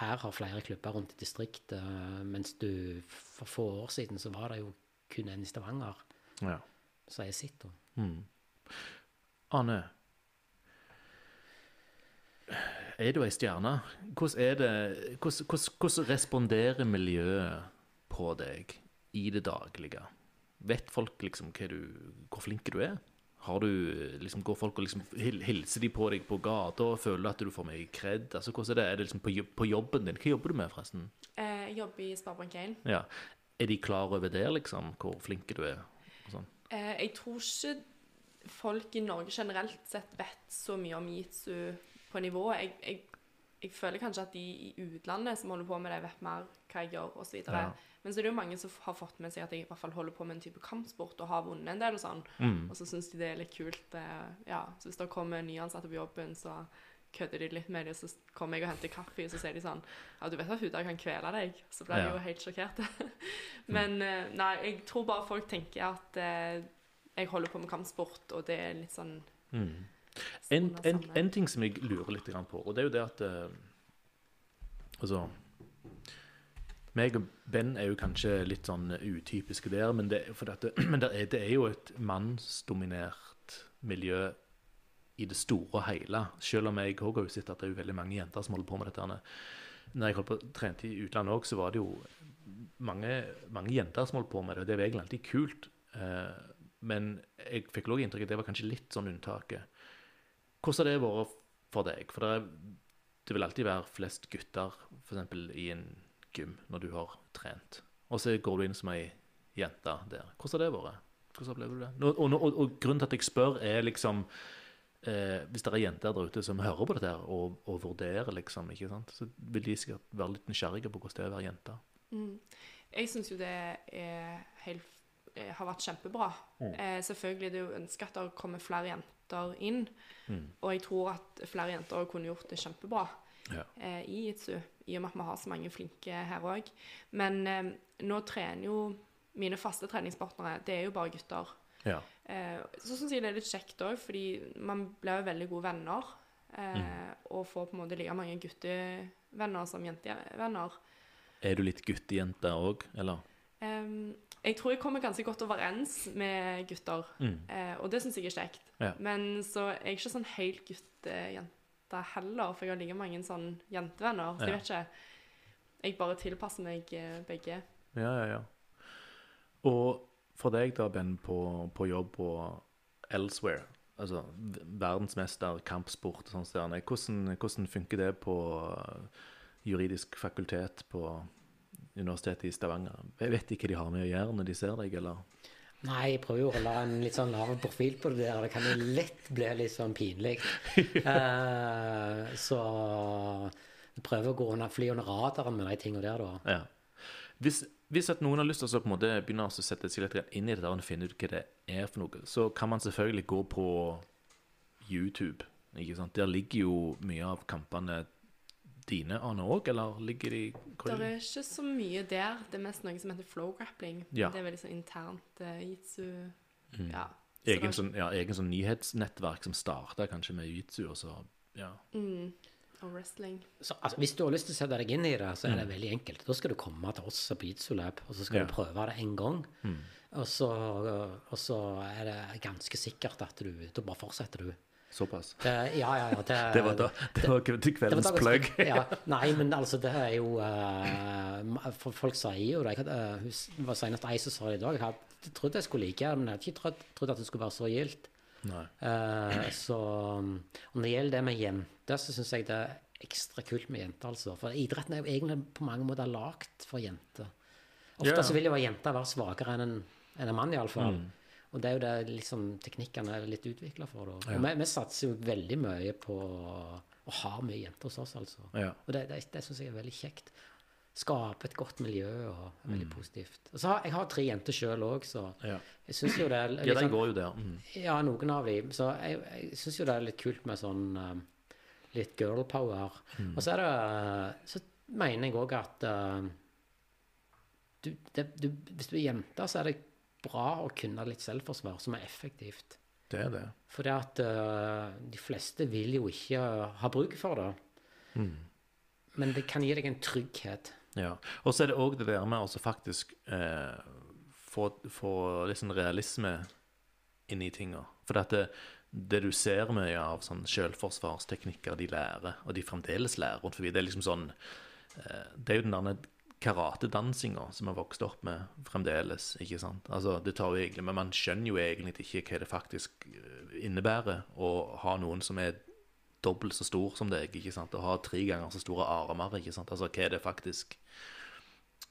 S1: her har flere klubber rundt i distriktet, eh, mens du for få år siden så var det jo kun en i Stavanger.
S2: ja.
S1: Så jeg sitter.
S2: Mm. Anne, er du ei stjerne? Hvordan er det hvordan, hvordan, hvordan responderer miljøet på deg i det daglige? Vet folk liksom du, hvor flink du er? Har du, liksom, Går folk og liksom hilser de på deg på gata? Føler du at du får mye kred? Altså, hvordan er det? Er det liksom på, jobb, på jobben din? Hva jobber du med, forresten?
S3: Eh, jeg jobber i Sparebank1.
S2: Ja. Er de klar over det, liksom? Hvor flink du er? Og sånn?
S3: Eh, jeg tror ikke folk i Norge generelt sett vet så mye om jitsu på nivå. Jeg, jeg, jeg føler kanskje at de i utlandet som holder på med det, vet mer hva jeg gjør, osv.
S2: Ja.
S3: Men så er det jo mange som har fått med seg at jeg i hvert fall holder på med en type kampsport og har vunnet en del og sånn.
S2: Mm.
S3: Og så syns de det er litt kult. eh, ja, Så hvis det kommer nyansatte på jobben, så kødder de litt med det, så kommer jeg og henter kaffe, og så sier de sånn Ja, du vet at Huda kan kvele deg? Så blir jeg
S2: Ja.
S3: jo helt sjokkert. Men eh, nei, jeg tror bare folk tenker at eh, jeg holder på med kampsport, og det er litt sånn
S2: Mm. En, en, en ting som jeg lurer litt på, og det er jo det at eh, Altså meg og Ben er jo kanskje litt sånn utypiske der, men det, dette, men det, er, det er jo et mannsdominert miljø i det store og hele. Selv om jeg òg har sett at det er jo veldig mange jenter som holder på med dette. Når jeg holdt på trente i utlandet òg, så var det jo mange, mange jenter som holdt på med det, og det var egentlig alltid kult. Eh, men jeg fikk òg inntrykk av at det var kanskje litt sånn unntaket. Hvordan har det vært for deg? For det, er, det vil alltid være flest gutter, f.eks. i en gym, når du har trent. Og så går du inn som ei jente der. Hvordan har det vært? Hvordan opplever du det? Og, og, og, og grunnen til at jeg spør, er liksom eh, Hvis det er jenter der ute som hører på dette her og, og vurderer, liksom, ikke sant? så vil de sikkert være litt nysgjerrige på hvordan det er å være jente.
S3: mm. Jeg syns jo det er helt, eh, har vært kjempebra. Eh, selvfølgelig er det jo ønske at det kommer flere jenter inn.
S2: Mm.
S3: Og jeg tror at flere jenter kunne gjort det kjempebra
S2: Ja.
S3: eh, i jitsu, i og med at vi har så mange flinke her òg. Men eh, nå trener jo mine faste treningspartnere, det er jo bare gutter.
S2: Ja.
S3: Eh, så syns jeg det er litt kjekt òg, fordi man blir jo veldig gode venner. Eh, Og får på en måte like mange guttevenner som jentevenner.
S2: Er du litt guttejente òg, eller?
S3: Em, jeg tror jeg kommer ganske godt overens med gutter,
S2: Mm.
S3: uh, og det syns jeg er kjekt.
S2: Ja.
S3: Men så er jeg ikke sånn helt guttejente heller, for jeg har like mange sånn jentevenner. Så jeg vet ikke. Jeg bare tilpasser meg eh, begge.
S2: Ja, ja, ja. Og for deg da, Ben, på, på jobb og elsewhere, altså verdensmester, kampsport og sånn, hvordan, hvordan funker det på uh, juridisk fakultet på Universitetet i Stavanger? Jeg vet ikke hva de har med å gjøre når de ser deg, eller?
S1: Nei, jeg prøver jo å holde en litt sånn lav profil på det der. Det kan jo lett bli litt sånn pinlig. uh, så jeg prøver å gå under, fly under radaren med de tingene der, da.
S2: Ja. Hvis, hvis at noen har lyst til å på en måte begynne å sette seg litt inn i det der og finne ut hva det er for noe, så kan man selvfølgelig gå på YouTube. Ikke sant? Der ligger jo mye av kampene dine, Ane, òg, eller ligger de hvor
S3: Det er ikke så mye der. Det er mest noe som heter flow grappling.
S2: Ja.
S3: Det er veldig sånn internt uh, jitsu.
S2: Mm.
S3: Ja. Så
S2: egen, sånn, ja, egen sånn nyhetsnettverk som starta kanskje med jiu-jitsu, og så ja.
S3: Mm. Og wrestling.
S1: Så, altså, hvis du har lyst til å sette deg inn i det, så er det veldig enkelt. Da skal du komme til oss på Jitsu Lab, og så skal
S2: Ja.
S1: du prøve det en gang. Og, så, og så er det ganske sikkert at du Da bare fortsetter du.
S2: Såpass.
S1: Det, ja, ja, ja. Det,
S2: Det var, da, det var
S1: det
S2: kveldens plugg.
S1: ja, nei, men altså, det er jo uh, Folk sier jo det. Hadde, eh, var senest ei som sa det i dag. Jeg hadde trodd jeg skulle like det, men jeg hadde ikke trodd, trodd at det skulle være så gildt. Eh, så Når det gjelder det med jenter, så syns jeg det er ekstra kult med jenter. altså. For idretten er jo egentlig på mange måter lagd for jenter. Ofte
S2: yeah.
S1: så vil jo ei jente være svakere enn en, enn en mann, iallfall. Og det er jo det liksom, teknikkene er litt utvikla for. Da. Og vi, vi satser jo veldig mye på å ha mye jenter hos oss, altså.
S2: Ja.
S1: Og det, det, det syns jeg er veldig kjekt. Skape et godt miljø og er veldig positivt. Og så har, jeg har tre jenter sjøl òg, så
S2: Ja.
S1: jeg syns jo det er
S2: Ja,
S1: litt
S2: de
S1: sånn-
S2: går jo der. Mm.
S1: ja, noen av dem. Så jeg, jeg syns jo det er litt kult med sånn um, litt girl power. Og så er det Så mener jeg òg at uh, du, det, du, Hvis du er jente, så er det bra å kunne litt selvforsvar som er effektivt.
S2: Det er det.
S1: For det at uh, de fleste vil jo ikke ha bruk for det. Men det kan gi deg en trygghet.
S2: Ja. Og så er det òg det der med å faktisk eh, få, få litt sånn realisme inn i tinga. For det, det du ser mye av sånn selvforsvarsteknikker de lærer, og de fremdeles lærer rundt forbi, det er liksom sånn eh, Det er jo den der karatedansinga som vi vokste vokst opp med fremdeles. ikke sant? Altså, det tar jo egentlig, Men man skjønner jo egentlig ikke hva det faktisk eh, innebærer å ha noen som er dobbelt så stor som deg, ikke sant? og ha tre ganger så store armer. ikke sant? Altså, hva er det faktisk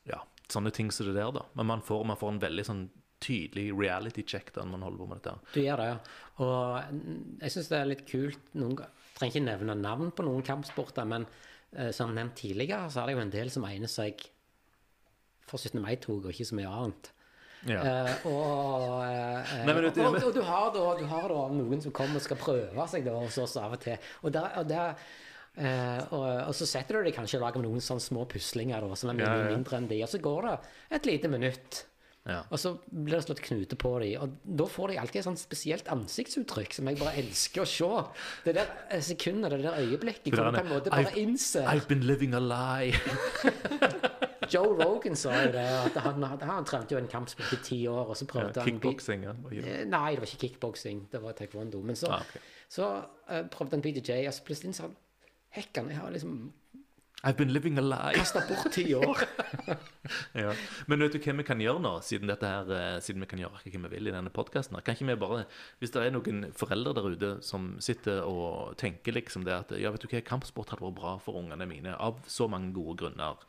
S2: Ja, sånne ting som det der, da. Men man får, man får en veldig sånn tydelig reality check da når man holder på med dette.
S1: Du gjør det, ja. Og jeg syns det er litt kult noen ga- Trenger ikke nevne navn på noen kampsporter, men eh, som nevnt tidligere, så er det jo en del som egner seg for 17. mai-tog, og ikke så mye annet.
S2: Ja.
S1: Uh, og, uh,
S2: Nei, men og,
S1: og, og du, har da, du har da noen som kommer og skal prøve seg da, hos oss av og til. Og, der, der, uh, og, så setter du deg kanskje og lager noen sånne små puslinger da, som er mye
S2: Ja, ja.
S1: mindre enn de, og så går det et lite minutt.
S2: Ja.
S1: Og så blir det slått knute på dem, og da får de alltid et sånt spesielt ansiktsuttrykk som jeg bare elsker å se. Det der sekundet, det der øyeblikket, hvor du på en måte bare innser
S2: I've been living a lie.
S1: Joe Rogan sa jo det, at han, han trente jo en kampsport i ti år, og så prøvde han
S2: Kickboksing. ja. Ja.
S1: Eh, Nei, det var ikke kickboksing, det var taekwondo. Men så,
S2: Ah, okay.
S1: så uh, prøvde han BDJ, og så plutselig sa han Hekkan, jeg har liksom
S2: I've been living a lie.
S1: kasta bort ti år.
S2: Ja. Men vet du hva vi kan gjøre nå, siden, her, eh, siden vi kan gjøre hva vi vil i denne podkasten? Kan ikke vi bare, hvis det er noen foreldre der ute som sitter og tenker liksom det at ja, vet du hva, kampsport hadde vært bra for ungene mine av så mange gode grunner.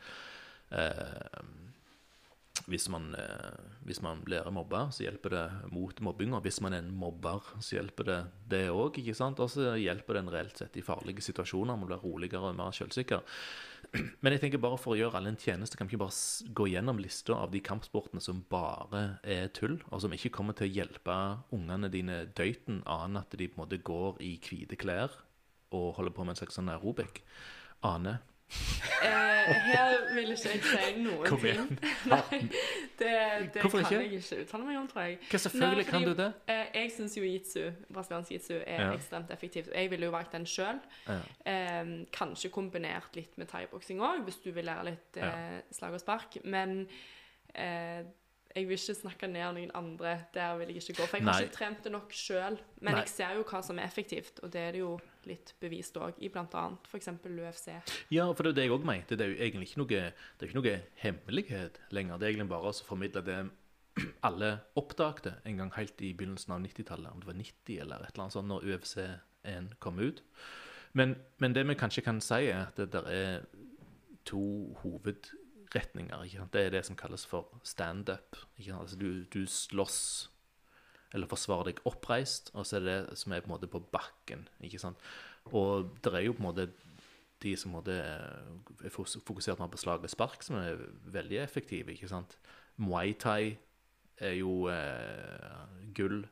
S2: Eh, hvis man, eh, hvis man blir mobba, så hjelper det mot mobbing. Og hvis man er en mobber, så hjelper det det òg. Og så hjelper den reelt sett i farlige situasjoner. Man blir roligere og mer selvsikker. Men jeg tenker bare for å gjøre alle en tjeneste, kan vi ikke bare gå gjennom lista av de kampsportene som bare er tull, og som ikke kommer til å hjelpe ungene dine døyten, annet at de på en måte går i hvite klær og holder på med en slags sånn aerobic. Ane.
S3: Eh, her vil ikke jeg si noen
S2: Kom
S3: ting.
S2: igjen.
S3: Nei, det, det
S2: Hvorfor
S3: kan
S2: ikke?
S3: jeg ikke uttale meg om, tror jeg.
S2: Hva selvfølgelig
S3: Nei,
S2: kan du det?
S3: Eh, jeg syns jo jitsu, brasiliansk jitsu, er
S2: Ja.
S3: ekstremt effektivt. Jeg ville jo valgt den sjøl.
S2: Ja.
S3: Eh, kanskje kombinert litt med thaiboksing òg, hvis du vil lære litt eh, slag og spark. Men eh, jeg vil ikke snakke ned noen andre. Der vil jeg ikke gå. For jeg har
S2: Nei.
S3: ikke trent det nok sjøl. Men
S2: Nei.
S3: jeg ser jo hva som er effektivt, og det er det jo litt bevist òg, i bl.a. f.eks. UFC.
S2: Ja, for det er det jeg òg mente. Det er jo egentlig ikke noe, det er ikke noe hemmelighet lenger. Det er egentlig bare å formidle det alle oppdagte en gang helt i begynnelsen av 90-tallet, om det var 90 eller et eller annet sånt, når UFC1 kom ut. Men, men det vi kanskje kan si, er at det er to hovedretninger. Det er det som kalles for standup. Altså du, du slåss eller forsvare deg oppreist, og så er det det som er på en måte på bakken. ikke sant? Og det er jo på en måte de som på måte er fokusert mer på slag og spark, som er veldig effektive. ikke sant? Muay thai er jo eh, gull.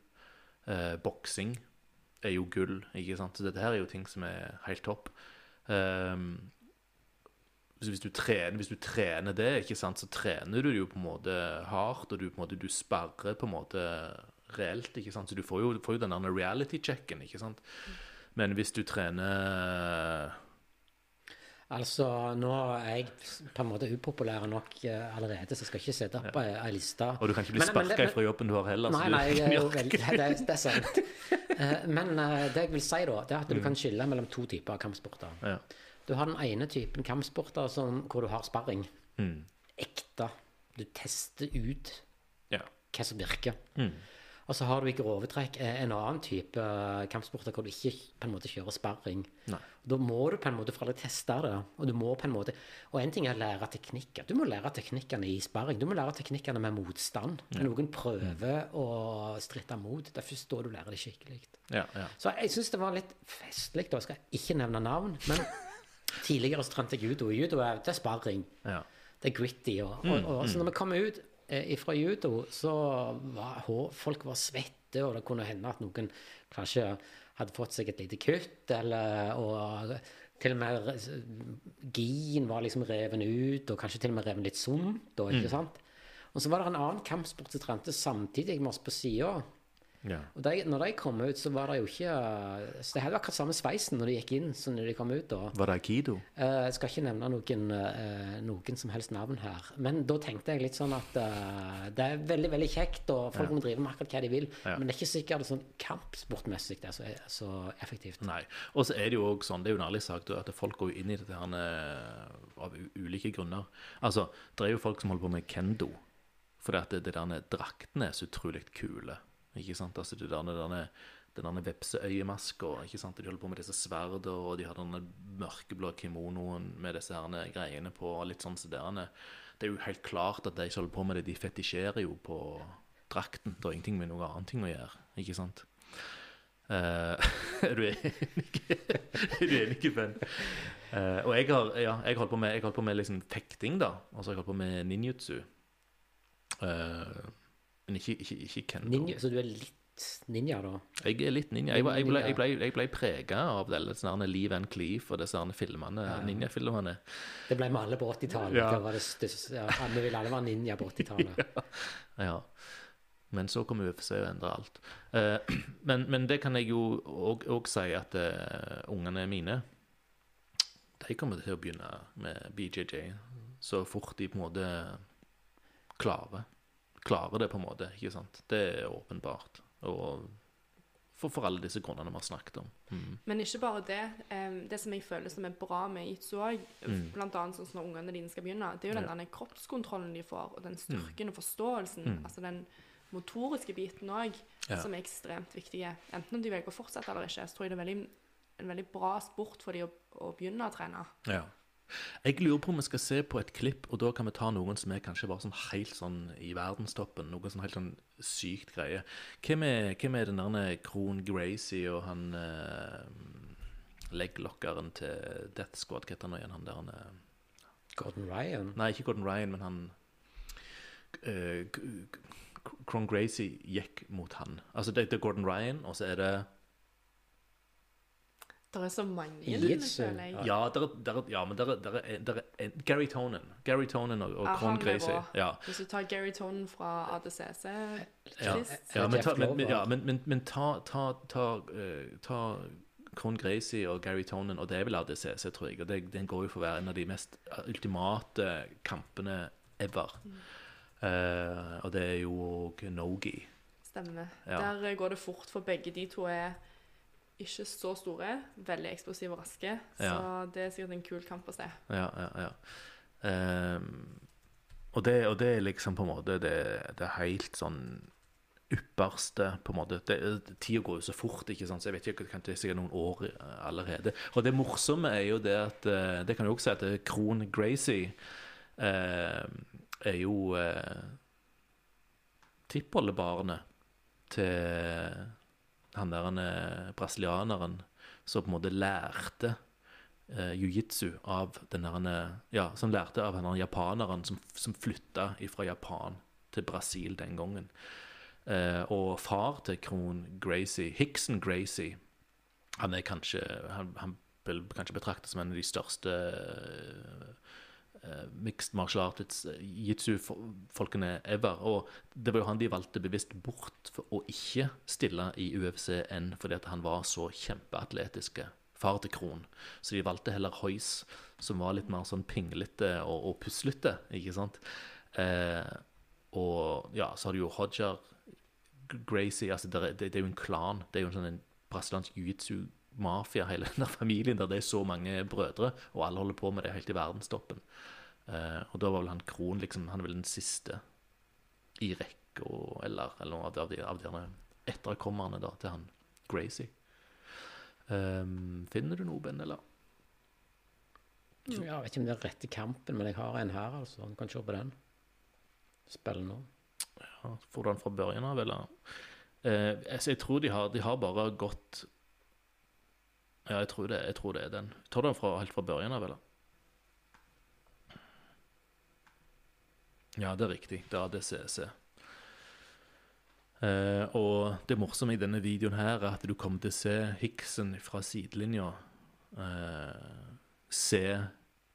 S2: Eh, boksing er jo gull. ikke sant? Så dette her er jo ting som er helt topp. Um, hvis du, trener, hvis du trener det, ikke sant, så trener du det jo på en måte hardt, og du, på en måte, du sperrer på en måte reelt, ikke sant, så du får jo, får jo den reality-checken, ikke sant. Men hvis du trener
S1: Altså, nå er jeg på en måte upopulær nok eh, allerede, så jeg skal ikke sette opp ja. ei liste.
S2: Og du kan ikke bli sparka fra jobben du har heller.
S1: Nei,
S2: du-
S1: nei, det er jo veldig, det, det er sant. Eh, Men eh, det jeg vil si, da, det er at du kan skille mellom to typer kampsporter.
S2: Ja.
S1: Du har den ene typen kampsporter som, hvor du har sparring.
S2: Mm.
S1: Ekte. Du tester ut
S2: Ja.
S1: hva som virker.
S2: Mm.
S1: Og så har du i grove trekk eh, en annen type eh, kampsporter hvor du ikke på en måte kjører sparring.
S2: Nei.
S1: Da må du på en måte for aldri teste det. Og du må på en måte Og en ting er å lære teknikker. Du må lære teknikkene i sparring. Du må lære teknikkene med motstand. Når noen prøver å stritte mot. Det er først da du lærer det skikkelig.
S2: Ja, ja.
S1: Så jeg syns det var litt festlig. da. skal Jeg ikke nevne navn, men tidligere så trente jeg judo. Judo er, det er sparring.
S2: ja.
S1: Det er gritty. Og, og, og, så når vi kommer ut fra judo, så var folk var svette, og det kunne hende at noen kanskje hadde fått seg et lite kutt, eller og til og med gien var liksom reven ut, og kanskje til og med reven litt sunt, Og, ikke sant? Og så var det en annen kampsport som trente samtidig med oss på sida.
S2: Ja.
S1: Og de, når de kom ut, så var det jo ikke Så de hadde akkurat samme sveisen når de gikk inn som når de kom ut. da.
S2: Var det aikido?
S1: Eh, Jeg skal ikke nevne noen, eh, noen som helst navn her. Men da tenkte jeg litt sånn at eh, det er veldig veldig kjekt, og folk må drive med akkurat hva de vil.
S2: Ja.
S1: Men det er ikke sikkert det sånn kampsportmessig det er så, så effektivt.
S2: Nei. Og så er det jo også sånn, det er jo en ærlig sak, at folk går inn i dette her eh, av ulike ulike grunner. Altså, det er jo folk som holder på med kendo fordi at det, det der draktene er så utrolig kule. Ikke sant? Altså, det der, det der, den vepseøyemaska. ikke sant? De holder på med disse sverdene, og de har denne mørkeblå kimonoen med disse her greiene på. og litt sånn så der. Det er jo helt klart at de som holder på med det, de fetisjerer jo på drakten. Det har ingenting med noe annet ting å gjøre. ikke sant? Uh, er du enig? er du enig, Ben? Uh, og jeg har, ja, jeg holdt på med, holdt på med liksom fekting, da. Og så har jeg holdt på med ninjutsu. Eh, men ikke, ikke, ikke kendo.
S1: Ninja, så du er litt ninja, da?
S2: Jeg er litt ninja. Jeg, var- jeg ble, jeg ble, jeg ble prega av alle sånne Liv and Cleave og disse filmene, ninjafilmene.
S1: Det ble vi alle på 80-tallet.
S2: Ja.
S1: Det var Ja, vi ville alle være ninja på 80-tallet.
S2: Ja. Men så kom UFC og endra alt. Eh, men, men det kan jeg jo òg si at uh, ungene mine De kommer til å begynne med BJJ så fort de på en måte klarer. Klarer det, på en måte. ikke sant? Det er åpenbart. Og for, for alle disse grunnene vi har snakket om. Mm.
S3: Men ikke bare det. det som jeg føler som er bra med jitsu òg,
S2: Mm.
S3: annet sånn når ungene dine skal begynne, det er jo den
S2: Ja.
S3: kroppskontrollen de får, og den styrken og forståelsen. Altså den motoriske biten òg,
S2: Ja.
S3: som er ekstremt viktige. Enten om de velger å fortsette eller ikke, så tror jeg det er veldig, en veldig bra sport for de å, å begynne å trene.
S2: Ja. Jeg lurer på om vi skal se på et klipp, og da kan vi ta noen som er kanskje bare sånn helt sånn i verdenstoppen. Noe sånn helt sånn sykt greie. Hvem er, hvem er den der Krohn Gracie og han uh, legglokkeren til Death Squad? Hva heter han igjen? Han der han eh,
S1: Gordon Ryan.
S2: Nei, ikke Gordon Ryan, men han uh, Krohn Gracie gikk mot han. Altså, det, det er Gordon Ryan, og så er det
S3: Det er så mange,
S1: Jitsu,
S3: føler jeg.
S1: ja.
S2: Der, er- der, er- ja men der, er- der, er- der er Gary Tonen. Gary Tonen og, og
S3: Ja,
S2: Kron
S3: han er
S2: Gracie. Ja.
S3: Hvis du tar Gary Tonen fra ADCC
S2: Ja, ja, men, ta, men, ja, men, men, men ta, ta, ta, uh, ta Kron Gracie og Gary Tonen, og det er vel ADCC, tror jeg. Og det, den går jo for å være en av de mest ultimate kampene ever. Eh, og det er jo òg Nogi.
S3: Stemmer.
S2: Ja.
S3: Der går det fort, for begge de to er ikke så store, veldig eksplosive og raske. Så
S2: Ja.
S3: det er sikkert en kul kamp å se.
S2: Ja, ja, ja. Um, og, det, og det er liksom på en måte det, det er helt sånn ypperste på en måte. Tida går jo så fort, ikke sant? så jeg vet ikke, kan det sikkert noen år eh, allerede. Og det morsomme er jo det at eh, Det kan du også si at eh, Kron Gracie eh, er jo eh, tippoldebarnet til han der han er brasilianeren som på en måte lærte eh, jiu-jitsu av den der er- Ja, som lærte av den japaneren som, som flytta fra Japan til Brasil den gangen. Eh, og far til Kron Gracie, Hickson Gracie, han er kanskje Han, han vil kanskje betraktes som en av de største eh, mixed martial arts, eh, jitsu-folkene ever. Og det var jo han de valgte bevisst bort for å ikke stille i UFC-N fordi at han var så kjempeatletiske. Far til Kron. Så de valgte heller Hoys, som var litt mer sånn pinglete og, og puslete, ikke sant. Eh, og ja, så har du jo Hodger, Gracie altså det, det, det er jo en klan. Det er jo en sånn brasiliansk jiu-jitsu-mafia, hele den familien der det er så mange brødre, og alle holder på med det helt i verdenstoppen. Eh, og da var vel han Kron liksom, han er vel den siste i rekka, eller, eller noe av de, av de, etterkommerne da, til han Gracie. Um, finner du noe, Ben, eller?
S1: Jeg vet ikke om det er rett i kampen, men jeg har en her, altså. Du kan se på den. Spill nå.
S2: Ja, får du den fra børjen av, eller? Uh, altså, jeg tror de har, de har bare gått Ja, jeg tror det, jeg tror det er den. Tar du den fra, helt fra børjen av, eller? Ja, det er riktig. Det er ADCC. Eh, og det morsomme i denne videoen her er at du kommer til å se Hickson fra sidelinja eh, se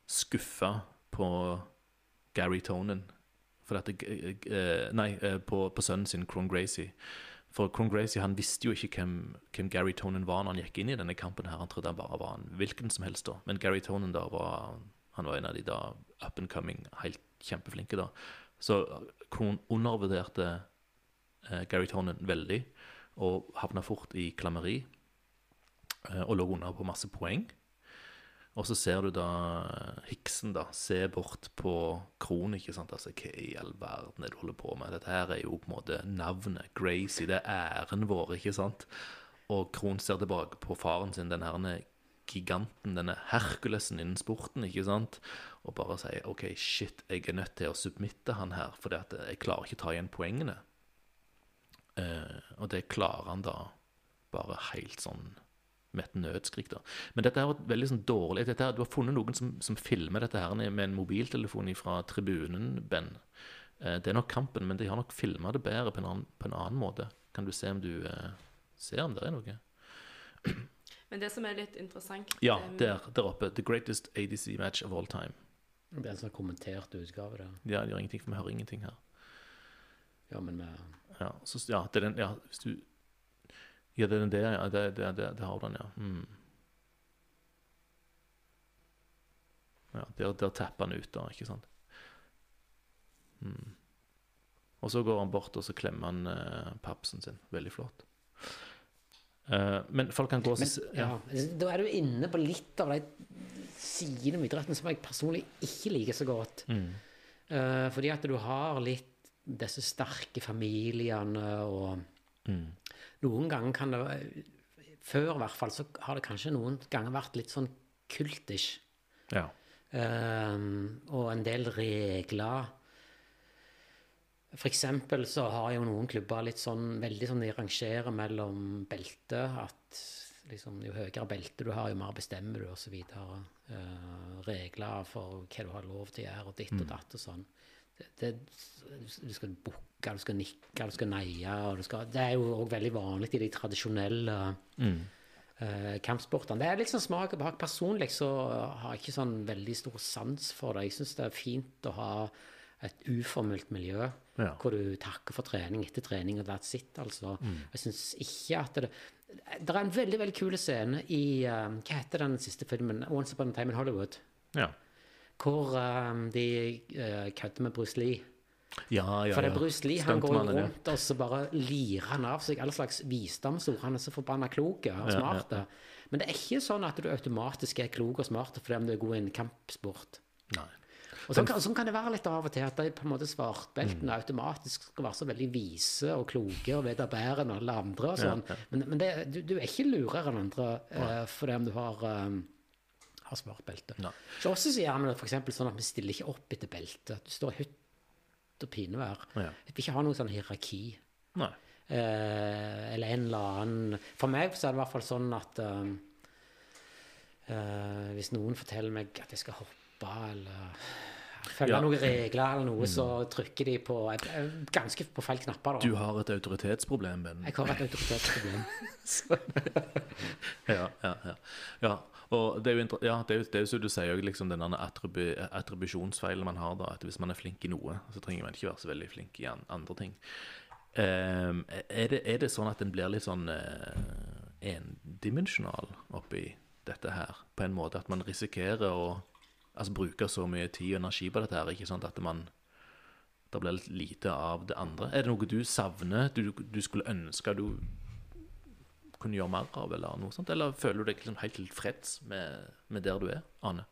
S2: skuffa på Gary Tonen. For dette, eh, nei, eh, på, på sønnen sin, Cron Gracie. For Cron Gracie han visste jo ikke hvem, hvem Gary Tonen var når han gikk inn i denne kampen. her Han trodde han bare var en hvilken som helst. da Men Gary Tonen da var Han var en av de da up and coming, helt kjempeflinke. da Så Krohn undervurderte eh, Gary Tonnen veldig og havna fort i klammeri. eh, og lå under på masse poeng. Og så ser du da eh, Hiksen da, se bort på Krohn. ikke sant. Altså, hva i all verden er det du holder på med? Dette her er jo på en måte navnet. Gracie, det er æren vår, ikke sant. Og Krohn ser tilbake på faren sin, den herne giganten, denne Herkulesen innen sporten, ikke sant. Og bare sier OK, shit, jeg er nødt til å submitte han her, for jeg klarer ikke å ta igjen poengene. Eh, og det klarer han da bare helt sånn med et nødskrik. da. Men dette er veldig sånn dårlig dette her, Du har funnet noen som, som filmer dette her med en mobiltelefon fra tribunen, Ben. Eh, det er nok kampen, men de har nok filma det bedre på en, annen, på en, annen, måte. Kan du se om du eh, ser om det er noe?
S3: Men det som er litt interessant
S2: Ja, der, der oppe. The greatest ADC match of all time.
S1: Det er en sånn kommentert utgave, det.
S2: Ja, det gjør ingenting, for vi hører ingenting her.
S1: Ja, men vi
S2: ja, så, ja, det er den, ja, hvis du Ja, det er den der, ja. Det, det, det, det har den, ja. Mm. Ja, der, der tapper han ut, da, ikke sant. Mm. Og så går han bort og så klemmer han eh, papsen sin. Veldig flott. Uh, men folk kan gå
S1: men, ja. ja. Da er du inne på litt av de sidene med idretten som jeg personlig ikke liker så godt. Mm. Uh, fordi at du har litt disse sterke familiene og mm. Noen ganger kan det Før, i hvert fall, så har det kanskje noen ganger vært litt sånn kultish. Ja. Um, og en del regler. Eksempel så har jo noen klubber litt sånn veldig sånn de rangerer mellom belter. At liksom, jo høyere belte du har, jo mer bestemmer du, osv. Uh, regler for hva du har lov til å gjøre, og ditt og mm. datt og sånn det, Du skal bukke, du skal nikke, du skal neie. Du skal, det er jo òg veldig vanlig i de tradisjonelle mm. uh, kampsportene. Det er liksom smak og behag. Personlig så har jeg ikke sånn veldig stor sans for det. Jeg syns det er fint å ha et uformelt miljø ja. hvor du takker for trening etter trening, og that's it, altså. Mm. Jeg syns ikke at det Det er en veldig veldig kul scene i uh, Hva heter den siste filmen? 'Once Upon a Time in Hollywood'. Ja hvor um, de uh, kødder med Bruce Lee.
S2: Ja, ja,
S1: For det er Bruce Lee han går rundt og så bare lirer han av seg all slags visdomsord. Han er så forbanna klok og smart. Men det er ikke sånn at du automatisk er klok og smart fordi om du er god i en kampsport. Nei. Og sånn sånn kan, det være litt av og til, at de på en måte svartbeltene mm. automatisk skal være så veldig vise og kloke og vite bedre enn alle andre. og sånn. Men, men det, du, du, er ikke lurere enn andre uh, fordi om du har um, har svart. No. Så også sier det f.eks. sånn at vi stiller ikke opp etter belte. Du står i hytt og pinevær. Ja. Vi vil ikke ha noe sånn hierarki. Eh, eller en eller annen For meg så er det i hvert fall sånn at um, eh, Hvis noen forteller meg at jeg skal hoppe eller følge ja. noen regler eller noe, så trykker de på ganske på feil knapper.
S2: Da. Du har et autoritetsproblem, Ben.
S1: Jeg har et autoritetsproblem.
S2: ja, ja, ja. ja. Og det er jo, ja, det er jo, det er jo så du sier, liksom den attribu, attribusjonsfeilen man har. da, at Hvis man er flink i noe, så trenger man ikke være så veldig flink i andre ting. Um, er, det, er, det, sånn at en blir litt sånn uh, endimensjonal oppi dette her? På en måte at man risikerer å altså, bruke så mye tid og energi på dette her, ikke sant at man det blir litt lite av det andre. Er det noe du savner, du, du skulle ønske du kunne gjøre mer av, eller noe sånt? Eller føler du deg liksom helt tilfreds med, med, der du er, Ane?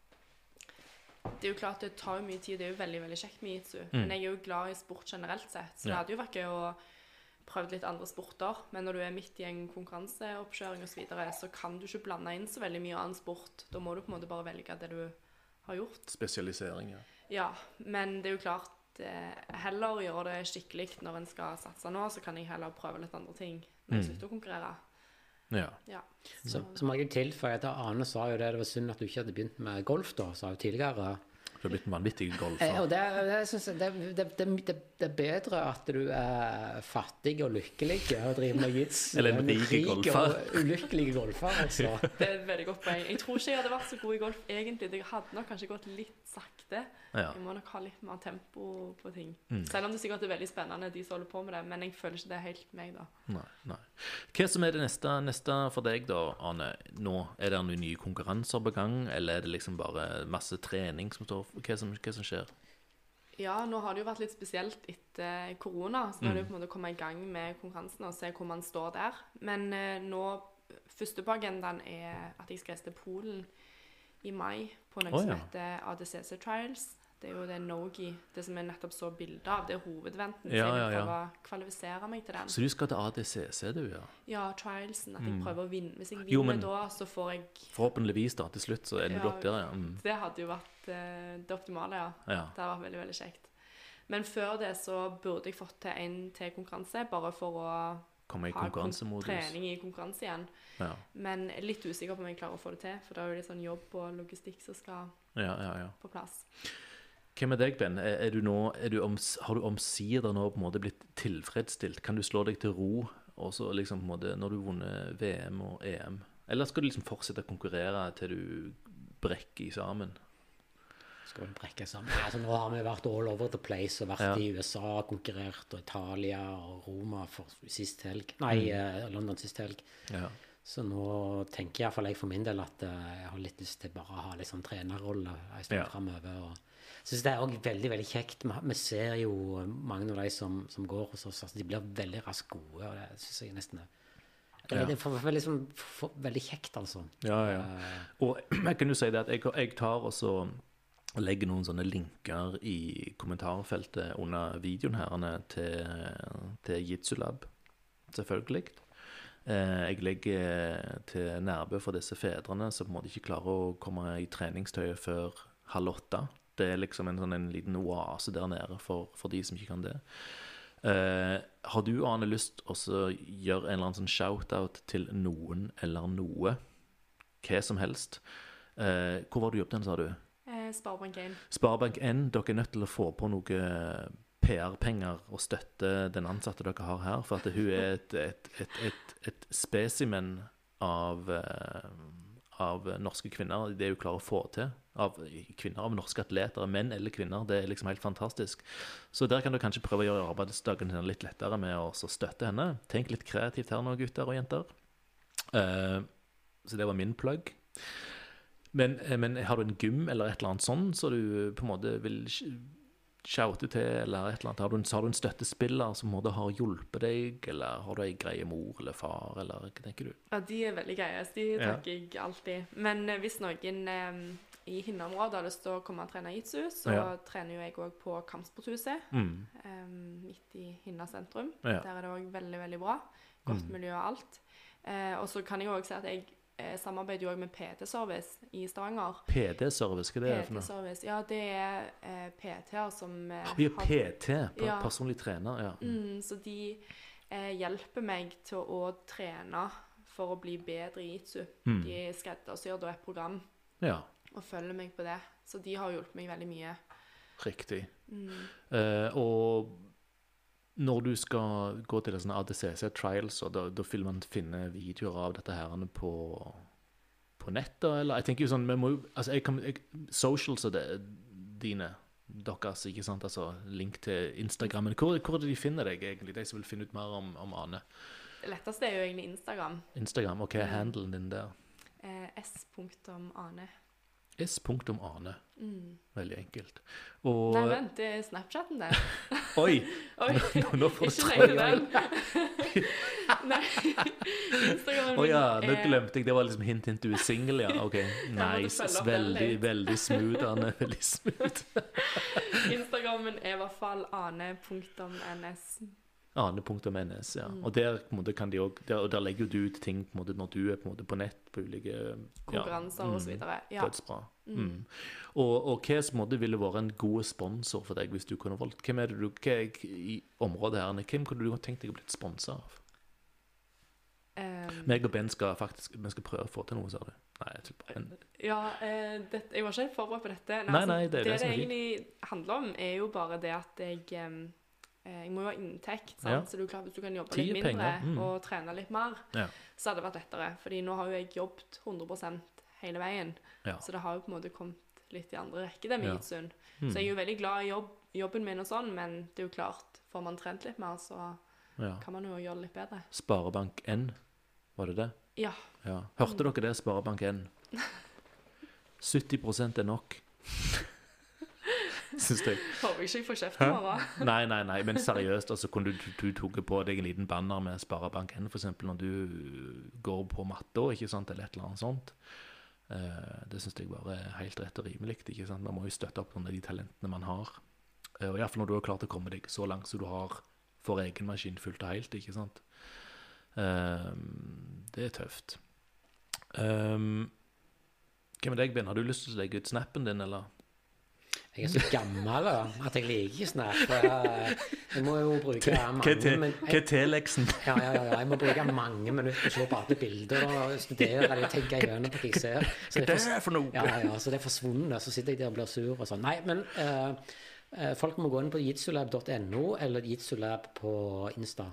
S3: Det er jo klart det tar mye tid. Det er jo veldig veldig kjekt med jitsu. Mm. Men jeg er jo glad i sport generelt sett, så det hadde jo vært gøy å prøve litt andre sporter. Men når du er midt i en konkurranseoppkjøring osv., så, videre, så kan du ikke blande inn så veldig mye annen sport. Da må du på en måte bare velge det du har gjort.
S2: Spesialisering, ja.
S3: Ja, men det er jo klart eh, heller gjøre det skikkelig når en skal satse nå, så kan jeg heller prøve litt andre ting når jeg mm. slutter å konkurrere.
S1: Ja. ja. Så, så må jeg tilføye at Ane sa jo det, det var synd at du ikke hadde begynt med golf, da, sa jo tidligere.
S2: Du har blitt en vanvittig golfer.
S1: Eh, det, det, det, det, er bedre at du er fattig og lykkelig og driver med jits
S2: Eller en rik golfer.
S1: og ulykkelig golfer, altså.
S3: Det er et veldig godt poeng. Jeg tror ikke jeg hadde vært så god i golf egentlig. Det hadde nok kanskje gått litt sakte. Ja. Jeg må nok ha litt mer tempo på ting. Mm. Selv om det sikkert er veldig spennende, de som holder på med det. Men jeg føler ikke det er helt meg, da.
S2: Nei, nei. Hva som er det neste, neste for deg, da, Ane? Nå, Er det noen nye konkurranser på gang, eller er det liksom bare masse trening som står Hva som, hva som skjer?
S3: Ja, nå har det jo vært litt spesielt etter korona. Så nå er det jo mm. på en måte å komme i gang med konkurransen og se hvor man står der. Men eh, nå Første på agendaen er at jeg skal reise til Polen i mai på noe
S2: Å,
S3: som heter ADCC Trials. Det er jo det Nogi, det som jeg nettopp så bilde av. Det er hovedventen.
S2: Ja,
S3: så jeg vil prøve å kvalifisere meg til den.
S2: Så du skal til ADCC, du, ja.
S3: Ja, trialsen. At jeg
S2: Mm.
S3: prøver å vinne. Hvis jeg vinner
S2: Jo, men-
S3: da, så får jeg
S2: Forhåpentligvis, da. Til slutt så ender du
S3: Ja.
S2: opp der, ja. Mm.
S3: Det hadde jo vært eh, det optimale, ja.
S2: ja.
S3: Det hadde vært veldig, veldig kjekt. Men før det så burde jeg fått til en til konkurranse, bare for å
S2: Komme i konkurransemodus.
S3: trening i konkurranse igjen.
S2: Ja.
S3: Men litt usikker på om jeg klarer å få det til, for det er jo litt sånn jobb og logistikk som skal
S2: ja, ja, ja.
S3: på plass.
S2: Hvem er deg, Ben? Er, du nå, er du oms, har du omsider nå på en måte blitt tilfredsstilt? Kan du slå deg til ro også, liksom måte, når du har vunnet VM og EM? Eller skal du liksom fortsette å konkurrere til du brekker sammen?
S1: Skal vi brekke sammen. Altså, nå har vi vært all over the place og vært
S2: Ja.
S1: i USA, konkurrert, og Italia og Roma for sist helg. Nei,
S2: Mm.
S1: eh, London sist helg.
S2: Ja.
S1: Så nå tenker iallfall jeg for min del at eh, jeg har litt lyst til bare å ha litt sånn trenerrolle en stund
S2: Ja.
S1: framover. Syns det er òg veldig veldig kjekt. Vi, ser jo mange av de som, som går hos oss, altså, de blir veldig raskt gode, og det syns jeg nesten er det,
S2: Ja.
S1: det er liksom, veldig kjekt, altså.
S2: Ja, ja.
S1: Eh,
S2: Og jeg kan jo si det at jeg, jeg tar og legger noen sånne linker i kommentarfeltet under videoen her til, til Jitsulab, selvfølgelig. Eh, Jeg legger til Nærbø for disse fedrene som på en måte ikke klarer å komme i treningstøyet før halv åtte. Det er liksom en, sånn, en liten oase der nede for, for de som ikke kan det. Uh, har du, Ane, lyst å gjøre en eller annen sånn shout-out til noen eller noe? Hva som helst. Uh, hvor var du jobbet hen, sa du?
S3: Eh, Sparebank1.
S2: Sparebank1, dere er nødt til å få på noe PR-penger og støtte den ansatte dere har her, for at hun er et, et, et, et, et spesimen av, eh, av norske kvinner, det hun klarer å få til. Av kvinner, av norske atleter, menn eller kvinner. Det er liksom helt fantastisk. Så der kan du kanskje prøve å gjøre arbeidsdagen din litt lettere med å så støtte henne. Tenk litt kreativt her nå, gutter og jenter. Uh, så det var min plugg. Men, eh, men har du en gym eller et eller annet sånn, så du på en måte vil sh- shoute til, eller et eller annet? Har du en, har du en støttespiller som måtte ha måte har hjulpet deg, eller har du ei greie mor eller far, eller hva tenker du?
S3: Ja, de er veldig greie. så De
S2: Ja.
S3: takker jeg alltid. Men eh, hvis noen i Hinna-området har lyst til å komme og trene jitsu, så
S2: Ja.
S3: trener jo jeg òg på Kampsporthuset
S2: Mm.
S3: um, midt i Hinna sentrum.
S2: Ja.
S3: Der er det òg veldig, veldig bra. Godt
S2: Mm.
S3: miljø og alt. Uh, og så kan jeg òg si at jeg eh, samarbeider jo òg med PT-service i Stavanger.
S2: PT-service, hva er det for noe?
S3: Ja, det er eh, PT-er som eh,
S2: Vi er PT, per-
S3: Ja.
S2: personlig trener, ja.
S3: Mm, så de eh, hjelper meg til å trene for å bli bedre i jitsu.
S2: Mm.
S3: De skreddersyr da et program
S2: Ja,
S3: og følger meg på det. Så de har hjulpet meg veldig mye.
S2: riktig.
S3: Mm.
S2: Eh, og når du skal gå til sånne ADCC trials, og da, da vil man finne videoer av dette her på, på nettet, eller? Jeg tenker jo sånn, må altså jeg kan, jeg, socials er det, dine, deres, ikke sant, altså link til Instagrammen, hvor, hvor er det de finner deg egentlig, de som vil finne ut mer om, om Ane?
S3: Det letteste er jo egentlig Instagram.
S2: Instagram, er
S3: Mm.
S2: handelen din der?
S3: Eh, S.ane.
S2: S.Ane,
S3: Mm.
S2: veldig enkelt. Og,
S3: Nei, vent, det er Snapchaten, det.
S2: oi,
S3: Oi,
S2: nå, nå får du
S3: den. Nei, Instagramen
S2: Å ja, nå glemte jeg. Det var liksom hint, hint, du er singel, ja. Ok, nice. Veldig, veldig smooth, Ane. Veldig smooth.
S3: Instagrammen er i hvert fall ane.ns.
S2: Ane.ns, ja.
S3: Mm.
S2: Og der, på måte, kan de også, der, der legger du ut ting på måte, når du er på, måte, på nett, på ulike ja,
S3: Konkurranser og så
S2: mm,
S3: videre. Ja.
S2: Dødsbra. Mm. Og, og hva som måte ville vært en god sponsor for deg hvis du kunne valgt? Hvem er det du, hva I området her, hvem kunne du tenkt deg å bli sponsa av?
S3: Um,
S2: Meg og Ben skal faktisk vi skal prøve å få til noe, sa du. Nei, jeg tuller bare.
S3: Ja, eh, det, jeg var ikke helt forberedt på dette.
S2: Nei,
S3: nei,
S2: nei, det er
S3: det
S2: det er fint.
S3: egentlig handler om, er jo bare det at jeg eh, Jeg må jo ha inntekt, sant?
S2: Ja.
S3: så du, kan, hvis du kan jobbe
S2: Tid
S3: litt
S2: er
S3: mindre
S2: mm.
S3: og trene litt mer,
S2: Ja.
S3: så hadde det vært lettere. Fordi nå har jo jeg jobbet 100 hele veien,
S2: Ja.
S3: så det har jo på en måte kommet litt i andre rekke, det med
S2: Ja.
S3: jitsuen.
S2: Mm.
S3: Så jeg er jo veldig glad i jobb, jobben min og sånn, men det er jo klart, får man trent litt mer, så kan man jo gjøre det litt bedre.
S2: Sparebank1, var det det?
S3: Ja.
S2: Ja. Hørte dere det, Sparebank1? 70 er nok. Syns jeg.
S3: Håper ikke jeg får kjeft i morgen.
S2: Nei, nei, nei, men seriøst, altså kunne du, du tok på deg en liten banner med Sparebank1, for eksempel, når du går på matta, ikke sant, eller et eller annet sånt. Uh, det syns jeg bare er helt rett og rimelig. ikke sant? Man må jo støtte opp under de talentene man har. Uh, og Iallfall når du har klart å komme deg så langt som du har for egen maskin fullt og helt. ikke sant? Eh, det er tøft. Um, hva med deg, Ben? Har du lyst til å legge ut snappen din, eller?
S1: Jeg er så gammel da, at jeg liker ikke Snap. Jeg, jeg må jo bruke mange
S2: Hva er T-leksen?
S1: ja, ja, ja, jeg må bruke mange minutter på å se på alle bilder og studere eller tenke gjennom hva jeg ser.
S2: Hva
S1: det
S2: er det for noe?
S1: Ja, ja, så det er forsvunnet, så sitter jeg der og blir sur og sånn. Nei, men eh, eh, folk må gå inn på jitsulab.no eller jitsulab på Insta.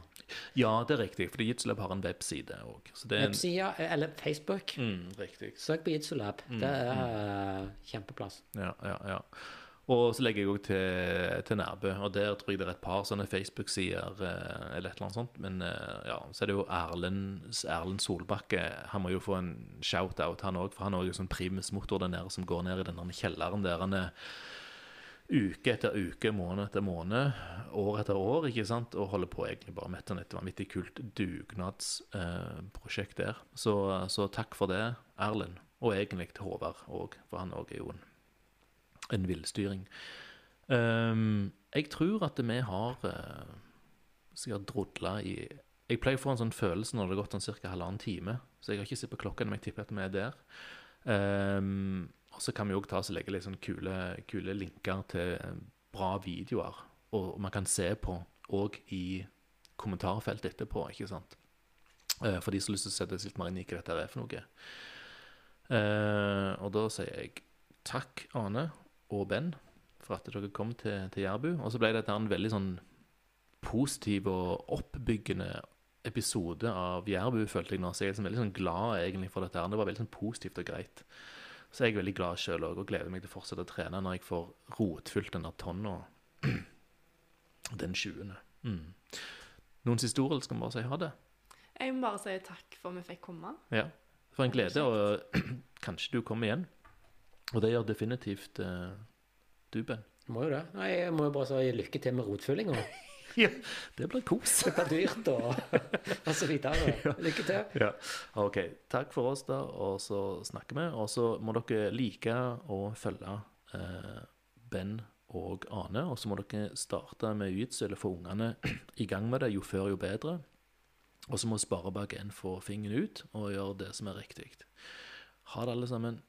S2: Ja, det er riktig, for Jitsulab har en webside òg.
S1: Eh, eller Facebook.
S2: mm, Riktig.
S1: Søk på Jitsulab. Det er eh, kjempeplass.
S2: Ja, ja, ja. Og så legger jeg òg til, til Nærbø, og der tror jeg det er et par sånne Facebook-sider eh, eller et eller annet sånt. Men eh, ja, så er det jo Erlend, Erlend Solbakke. Han må jo få en shout-out, han òg, for han er jo sånn primusmotor der nede som går ned i den kjelleren der han er uke etter uke, måned etter måned, år etter år, ikke sant, og holder på egentlig bare med et vanvittig kult dugnadsprosjekt der. Så, så takk for det, Erlend, og egentlig til Håvard òg, for han òg er jo en en villstyring. Um, jeg tror at vi har uh, sikkert drodla i Jeg pleier å få en sånn følelse når det har gått sånn ca. halvannen time, så jeg har ikke sett på klokka, men jeg tipper at vi er der. Um, og så kan vi òg legge litt sånn kule, kule linker til bra videoer, og man kan se på òg i kommentarfeltet etterpå, ikke sant. Uh, for de som har lyst til å sette seg litt mer inn i hva dette er for noe. Uh, og da sier jeg takk, Ane og Ben, for at dere kom til, til Jærbu. Og så ble dette en veldig sånn positiv og oppbyggende episode av Jærbu, følte jeg nå. Så jeg er liksom veldig sånn glad egentlig for dette. her. Det var veldig sånn positivt og greit. Så jeg er veldig glad sjøl òg, og gleder meg til å fortsette å trene når jeg får rotfylt den der tonna den 20. Mm. Ord, eller skal vi bare si ha det?
S3: Jeg må bare si takk for at vi fikk komme.
S2: Ja. For en glede, og kanskje du kommer igjen. Og det gjør definitivt uh, du, Ben.
S1: Må jo det. Nei, jeg må jo bare si lykke til med rotfyllinga.
S2: Ja, det blir kos.
S1: Det blir dyrt og, og så videre. Lykke til.
S2: Ja. OK. Takk for oss, da, og så snakker vi. Og så må dere like å følge eh, Ben og Ane. Og så må dere starte med jiu-jitsu, eller få ungene i gang med det. Jo før, jo bedre. Og så må sparebak en få fingeren ut og gjøre det som er riktig. Ha det, alle sammen.